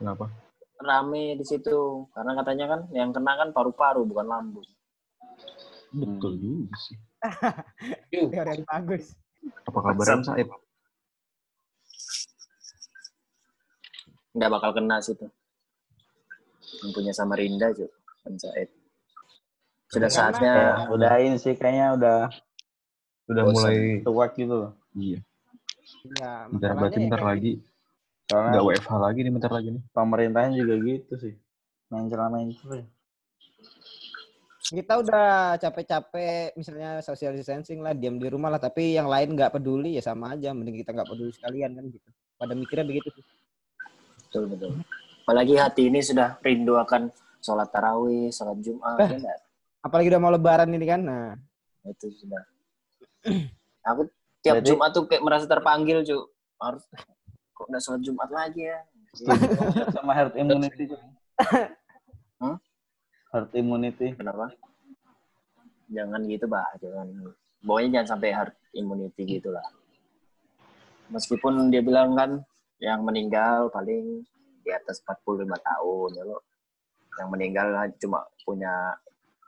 Kenapa? Rame di situ. Karena katanya kan yang kena kan paru-paru, bukan lambung. Betul juga sih. Yuh, <laughs> Teori yang bagus. Apa kabar Said? Nggak bakal kena situ. Yang punya Samarinda, Cuk. Kan Said. Sudah Karena- saatnya Kayak udah ini sih kayaknya udah Udah mulai tuak gitu loh. iya. Ya, Bentar masalahnya berarti ya bentar kayak lagi Soalnya nggak WFH lagi nih bentar lagi nih. pemerintahnya juga gitu sih. Main celah main celah. kita udah capek-capek misalnya social distancing lah diam di rumah lah tapi yang lain nggak peduli ya sama aja mending kita nggak peduli sekalian kan gitu pada mikirnya begitu sih betul betul. Apalagi hati ini sudah rindu akan sholat tarawih, sholat Jumat, Eh. ya apalagi udah mau lebaran ini kan nah itu sudah. Aku tiap Berarti- Jumat tuh kayak merasa terpanggil, cu. Harus kok udah sholat Jumat lagi ya? <laughs> Sama herd immunity. Cuk. <laughs> Hah? Herd immunity. Kenapa? Jangan gitu, bah. Jangan. Pokoknya jangan sampai herd immunity gitu lah. Meskipun dia bilang kan yang meninggal paling di atas 45 tahun ya lo. Yang meninggal cuma punya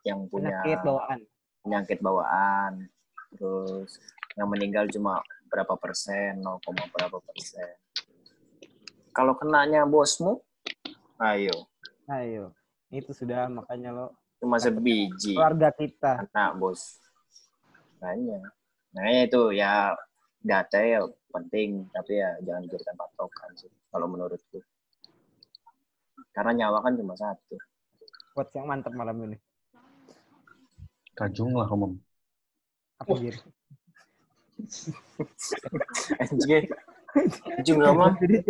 yang punya penyakit bawaan penyakit bawaan. Terus yang meninggal cuma berapa persen, 0, berapa persen. Kalau kenanya bosmu, ayo, ayo. Itu sudah makanya lo cuma sebiji. keluarga kita. Anak bos. Makanya. Nah itu ya data ya penting. Tapi ya jangan dijadikan patokan sih kalau menurutku. Karena nyawa kan cuma satu. Quotes yang mantap malam ini. Kajung lah kamu. apa Jir? <laughs> anjir ujung lama Jadi.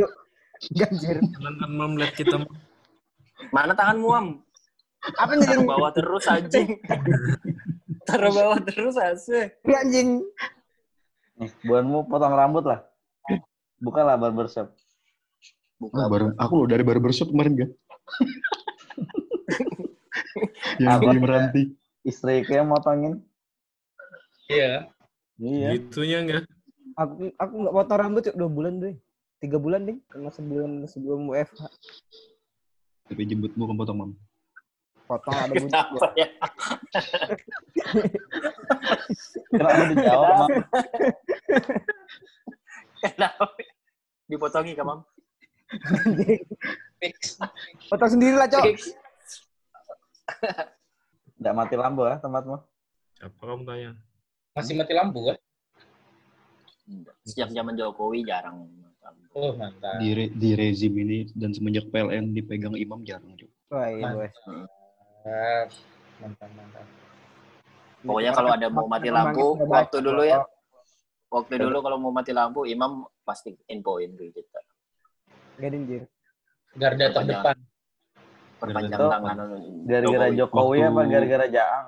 Ganjir. Jangan kan mam lihat kita mana tanganmu am Apa nih <laughs> taruh bawah terus anjing taruh bawah terus asik anjing? Nih, buanmu potong rambut lah. Bukalah barbershop. buka Ah, baru aku loh dari barbershop kemarin kan. <laughs> Yang Apa? di Meranti. Istri kayak motongin. Iya. Iya. gitunya enggak? Aku aku nggak potong rambut Cuk, dua bulan deh. Tiga bulan deh. Karena sebelum sebelum WFH. Tapi jemputmu kan potong mam. Potong ada <laughs> bunyi. kenapa ya Kenapa dijawab? Mam? kenapa dipotongi kamam Fix. Potong sendiri lah, Cok. Nggak mati lampu ya tempatmu? Siapa kamu tanya? Masih mati lampu kan? sejak zaman Jokowi jarang Oh, mantap. Di, re- di rezim ini dan semenjak PLN dipegang imam jarang juga. Wah, iya, bos. Mantap. Mantap, mantap. Pokoknya kalau ada mau mati lampu, waktu dulu ya. Waktu dulu kalau mau mati lampu, imam pasti infoin ke kita. Gak Jir. Garda terdepan. Perpanjang tangan. Gara-gara Jokowi apa gara-gara Jaang?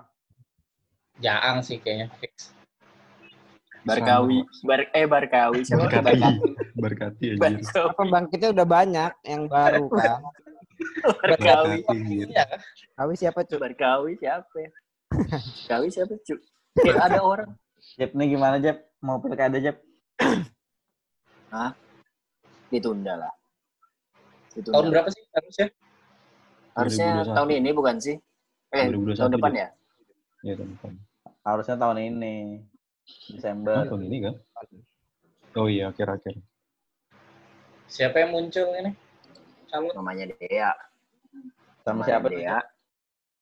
Jaang sih kayaknya fix. Barkawi. Bar, eh, Barkawi. Siapa? <laughs> Barkati. Berkati aja. Barkawi. Pembangkitnya udah banyak yang baru <laughs> kan. Barkawi. Iya. Awi siapa, Cuk? Barkawi siapa ya? Barkawi siapa, Cuk? Kayak ada orang. Jep nih gimana Jep? Mau pilkada Jep? Ditunda lah. Ditunda. Tahun berapa sih harusnya? Harusnya 2021. tahun ini bukan sih? Eh, 2021 tahun depan ya? Ya tahun depan. Harusnya tahun ini. Ah, Desember. tahun ini kan? Oh iya, akhir-akhir. Siapa yang muncul ini? Calon. Namanya Dea. Sama Namanya siapa tuh? Dea.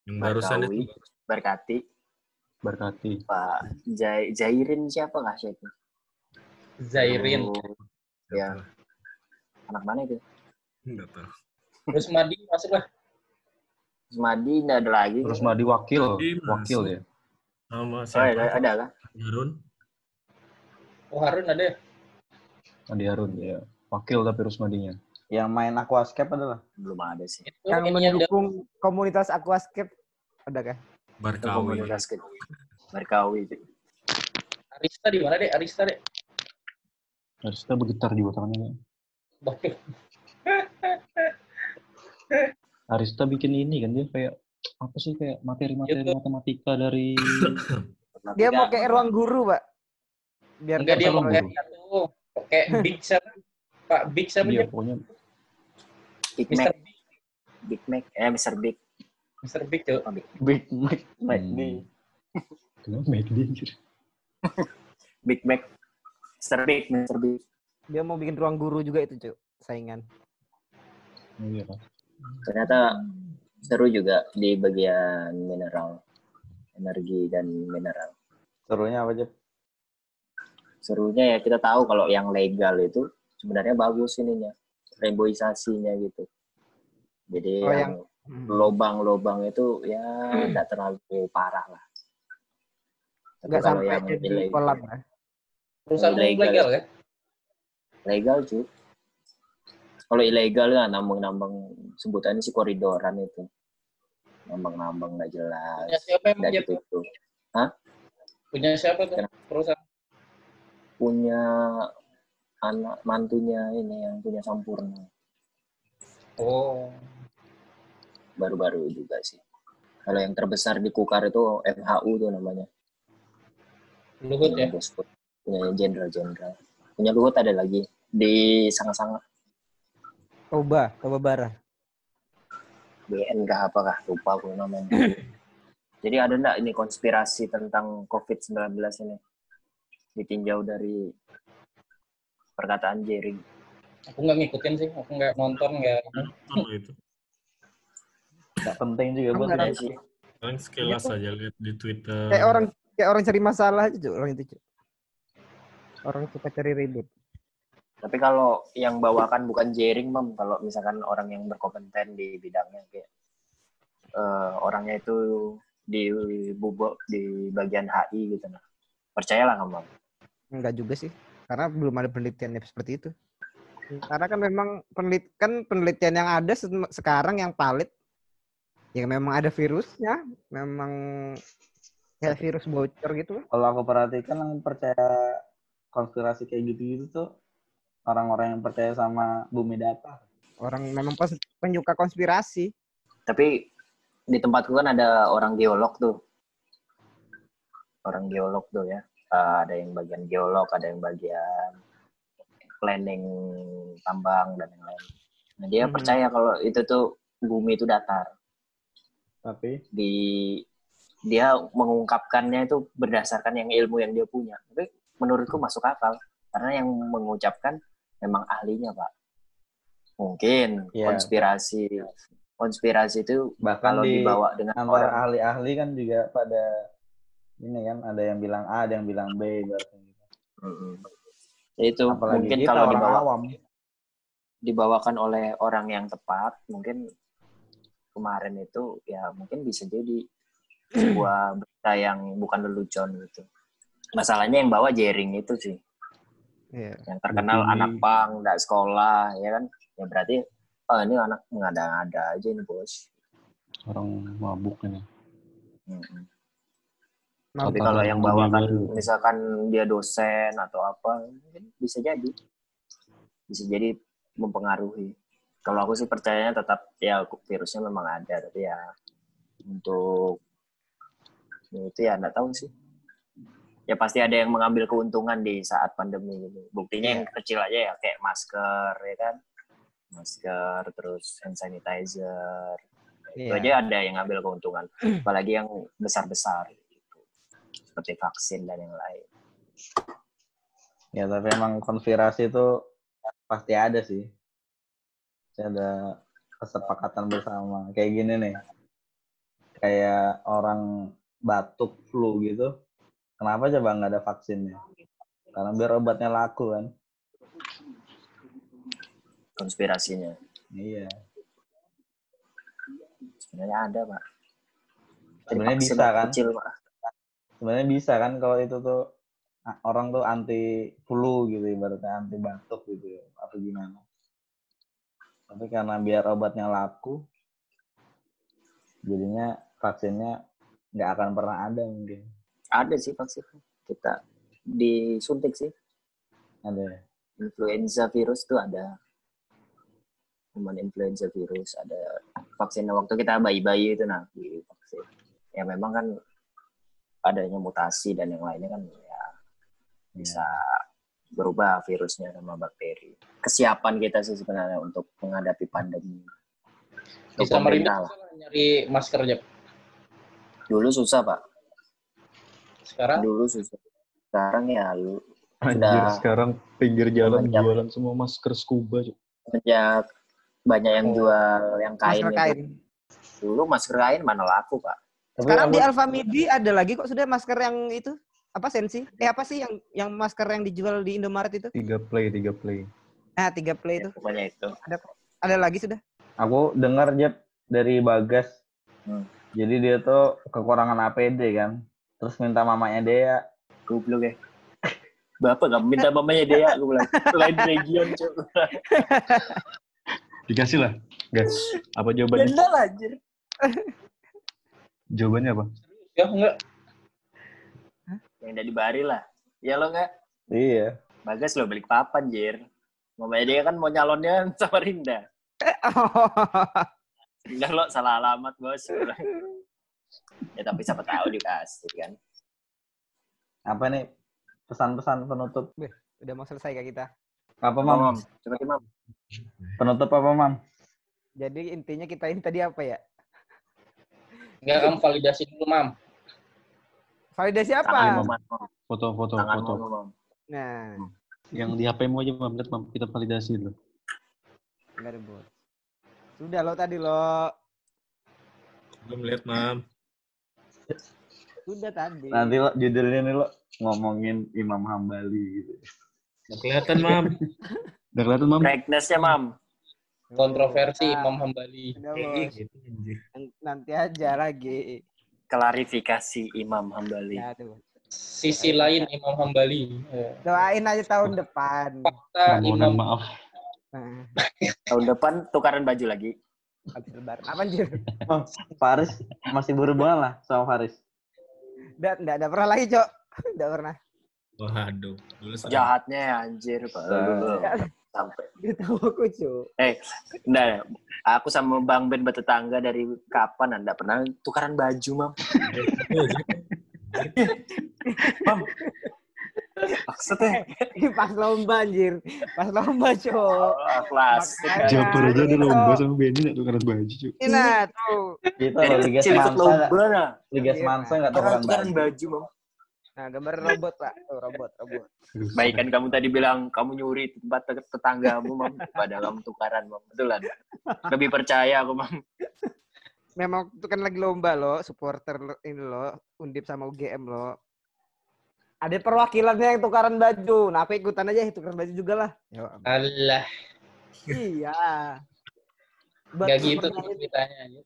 Yang barusan itu Berkati. Berkati. Pak Jai, Jairin siapa nggak sih itu? Zairin. Oh, Ya, anak mana itu? enggak tahu. Terus Madi masuk lah. Terus Madi nggak ada lagi. Terus Madi wakil, Madi wakil ya. Sama Oh, siapa? ada, ada kan? Harun. Oh Harun ada ya? Adi Harun ya. Wakil tapi Rusmadinya. Yang main aquascape adalah. Belum ada sih. Itu Yang ini yang mendukung komunitas Aquascape. Ada kah? Barkawi. Komunitas. Berkawi. itu. Arista di mana deh? Arista deh. Arista bergetar juga tangannya. Waduh. Arista bikin ini kan dia kayak apa sih kayak materi-materi matematika dari <coughs> Dia mau kayak ruang guru, Pak. Biar Enggak dia mau kayak satu. Kayak <laughs> Big siapa? Pak Big siapa dia dia? pokoknya Big. Mac. Big Mac. Eh, Mr. Big. Mr. Big tuh. Big Mac McD. kenapa McD anjir. <laughs> Big Mac. Mr. Big. Mr. Big. dia mau bikin ruang guru juga itu, Cuk. Saingan. Oh, iya kan. Ternyata seru juga di bagian mineral. energi dan mineral. Serunya apa aja? Serunya ya kita tahu kalau yang legal itu sebenarnya bagus ininya, reboisasinya gitu. Jadi Oh, yang Hmm. lobang-lobang itu ya tidak terlalu parah lah. Tapi Nggak kalau sampai yang jadi ilegal- kolam ya. Perusahaan Ilegal. legal kan? legal cuy. Kalau ilegal kan nambang-nambang sebutannya sih koridoran itu. Nambang-nambang nggak jelas. Punya siapa yang Nggak gitu. Punya siapa tuh perusahaan? Punya anak mantunya ini yang punya Sampurna. Oh. Baru-baru juga sih. Kalau yang terbesar di Kukar itu MHU tuh namanya. Luhut ya? Bosku. Punya jenderal-jenderal. Punya Luhut ada lagi. Di Sanga-Sanga. Toba, Toba Bara. BN kah apakah? Lupa aku namanya. <laughs> Jadi ada enggak ini konspirasi tentang COVID-19 ini? Ditinjau dari perkataan Jering. Aku nggak ngikutin sih, aku nggak nonton, nggak. Kalau itu Nggak penting juga buat kita. sih. paling sekilas aja lihat di Twitter. Kayak orang kayak orang cari masalah aja, orang itu, Cuk. Orang suka cari ribut. Tapi kalau yang bawakan bukan Jering, Mam. Kalau misalkan orang yang berkompeten di bidangnya kayak eh, orangnya itu di bubuk di bagian HI gitu nah. Percayalah kamu. Enggak juga sih. Karena belum ada penelitian seperti itu. Karena kan memang penelit kan penelitian yang ada se- sekarang yang valid ya memang ada virusnya, memang kayak virus bocor gitu. Kalau aku perhatikan yang percaya konspirasi kayak gitu-gitu tuh orang-orang yang percaya sama bumi datar. Orang memang pos- penyuka konspirasi. Tapi di tempatku kan ada orang geolog tuh. Orang geolog tuh ya. Eh, ada yang bagian geolog, ada yang bagian planning tambang dan yang lain. Nah, dia Mhm. percaya kalau itu tuh bumi itu datar. Tapi Di dia mengungkapkannya itu berdasarkan yang ilmu yang dia punya. Tapi menurutku masuk akal karena yang mengucapkan memang ahlinya, Pak. Mungkin Iya. konspirasi konspirasi itu bahkan kalau di dibawa dengan antara orang ahli-ahli kan juga pada ini kan ada yang bilang A, ada yang bilang B ibaratnya gitu. Mm-mm. Ya itu Apalagi mungkin kita kalau dibawa, awam. dibawakan oleh orang yang tepat mungkin kemarin itu ya mungkin bisa jadi sebuah <clears throat> berita yang bukan lelucon gitu masalahnya yang bawa jaring itu sih Iya. yang terkenal Bukini. anak pang nggak sekolah ya kan ya berarti oh ini anak mengada-ngada aja ini bos. Orang mabuk ini. Nah, tapi kalau yang bawakan baru. misalkan dia dosen atau apa mungkin bisa jadi. Bisa jadi mempengaruhi. Kalau aku sih percayanya tetap ya virusnya memang ada tapi ya untuk ya itu ya nggak tahu sih. Ya pasti ada yang mengambil keuntungan di saat pandemi gitu buktinya yang kecil aja ya kayak masker ya kan masker terus hand sanitizer itu Iya. aja ada yang ngambil keuntungan <clears throat> apalagi yang besar besar gitu seperti vaksin dan yang lain Ya tapi emang konspirasi itu pasti ada sih. Ada kesepakatan bersama. Kayak gini nih. Kayak orang batuk flu gitu. Kenapa coba nggak ada vaksinnya? Karena biar obatnya laku kan. Konspirasinya Iya. sebenarnya ada pak Sebenarnya bisa kan? kecil pak Sebenarnya bisa kan kalau itu tuh orang tuh anti flu gitu ibaratnya anti batuk gitu atau gimana. Tapi karena biar obatnya laku jadinya vaksinnya nggak akan pernah ada mungkin. ada sih vaksin kita disuntik sih Ada. influenza virus tuh ada cuman influenza virus ada vaksin waktu kita bayi-bayi itu nah di vaksin ya memang kan adanya mutasi dan yang lainnya kan ya bisa berubah virusnya sama bakteri kesiapan kita sih sebenarnya untuk menghadapi pandemi Di Samarinda pemerintah lah. nyari masker aja. dulu susah pak Sekarang dulu susah sekarang ya lu Anjir, Sudah. sekarang pinggir jalan jualan semua masker scuba. Cuk. sejak banyak yang Oh. jual yang kain Masker itu kain. dulu masker kain mana laku pak Tapi Sekarang aku- di Alfa Midi ada lagi kok sudah masker yang itu apa sensi? Eh apa sih yang yang masker yang dijual di Indomaret itu? Tiga play, tiga play. Nah, tiga play itu. Pokoknya itu. Ada lagi sudah. aku dengar Jep dari Bagas. Hmm. Jadi dia tuh kekurangan APD kan. Terus minta mamanya Dea. Goblok ya. Bapak gak minta mamanya dia, gue bilang. Lain region, cok. <laughs> Dikasih lah, guys. Apa jawabannya? Benda lah, anjir. <laughs> Jawabannya apa? Ya enggak. Yang dari Bari lah. Ya lo nggak? Iya. Bagas lo balik papan, Jir. Mamanya dia kan mau nyalonnya <laughs> sama Rinda. <laughs> Enggak lo salah alamat, bos. ya tapi siapa tahu dikasih kan. Apa nih pesan-pesan penutup? Udah mau selesai kak kita. Apa Mam, mam? coba Mam. Penutup apa mam? Jadi intinya kita ini tadi apa ya? Enggak kamu validasi dulu, Mam. Validasi apa? Mam. Foto, foto, Tangan foto. Mam, Mam. Nah, Yang di HP-mu aja, Mam. Lihat, Mam. Kita validasi dulu. enggak bos. Sudah lo tadi lo. Belum lihat, Mam. Sudah tadi. Nanti lo judulnya nih lo ngomongin Imam Hambali gitu. Nggak kelihatan, Mam. Udah kelihatan, Mam? Brightness-nya, Mam. Kontroversi Imam Hambali. Udah, Eh, bos. gitu, Nanti aja lagi. Klarifikasi Imam Hambali. Ya tuh. Sisi lain Imam Hambali. Eh, Doain aja tahun depan. Fakta Permohonan Imam maaf. Nah, Tahun depan tukaran baju lagi. habis lebaran. Apa anjir? Oh, Faris masih berhubungan lah sama Faris. Udah, enggak ada pernah lagi, Cok. Enggak pernah. Waduh. Jahatnya ya, anjir. Pak. Sampai. <laughs> Dia tahu aku, Cok. Eh, nah, aku sama Bang Ben bertetangga dari kapan anda pernah tukaran baju, Mam? <laughs> Mam. Maksudnya? Ini pas lomba anjir. Pas lomba, Cok. Oh, kelas. Japer aja ada gitu. lomba sama Benny nggak tukaran baju, cuy. Ini nah, tuh. Lo Liga Semansa nah. Liga Iya, Semansa nggak Tukaran, tukeran tukaran baju. baju, Mam. Nah, gambar robot, Pak. Tuh, robot, robot. Baik kan kamu tadi bilang kamu nyuri tempat tet- tetanggamu, Mam. Padahal kamu tukaran, Mam. Betulan. Lebih percaya aku, Mam. Memang itu kan lagi lomba loh, supporter ini loh, Undip sama UGM loh. Ada perwakilannya yang tukaran baju. Nah, aku ikutan aja tukaran baju juga lah. Ya, Allah. iya. Buat Enggak gitu ceritanya.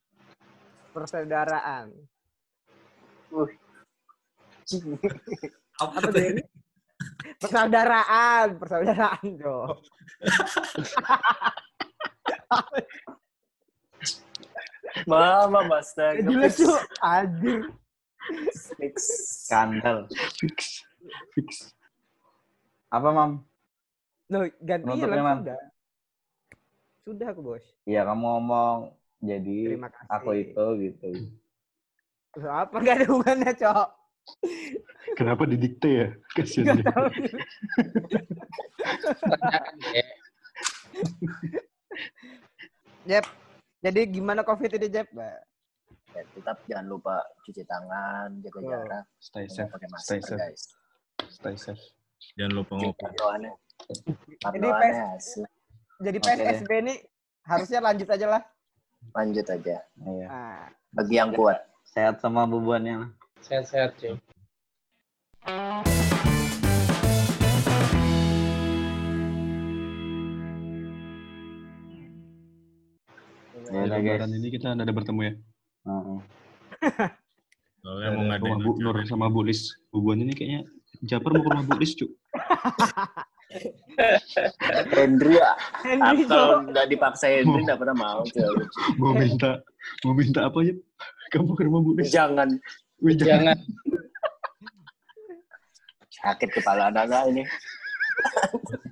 Persaudaraan. Uh. Apa tuh ini? Persaudaraan, persaudaraan, Jo. Mama, astaga. Jelas, Cuk. Anjir. Fix. Skandal. Fix. Fix. Apa mam? Penutupnya, langsung Man. sudah. Sudah aku, Bos. Iya kamu ngomong jadi aku itu gitu. Terus apa enggak ada hubungannya, Cok? Kenapa didikte ya? Kasihan Enggak dia. Ya, Jep. Jadi gimana Covid ini, Jep? Ya, tetap jangan lupa cuci tangan, jaga Betul. jarak, Stay safe. pakai Stay masker, safe. guys. Stay safe. Jangan lupa ngopi. Pantauannya. Jadi Pantauannya hasil. Jadi PSSB ini harusnya lanjut aja lah. Lanjut aja. Iya. Nah, Bagi yang kuat. Sehat sama bubuannya lah. Sehat-sehat, cuy. Ya udah guys. ini kita ada bertemu ya. Heeh. <laughs> Soalnya mau Ada ngadain rumah Bu Nur sama Bu Lis. Hubungannya ini kayaknya Japer mau ke rumah Bu Lis, cu. Hendri, <laughs> Henry, ah, kalau nggak dipaksa Hendri nggak pernah mau. <laughs> Mau minta mau minta apa ya? Kamu ke rumah Bu Lis. Jangan Jangan. Sakit kepala anak ini.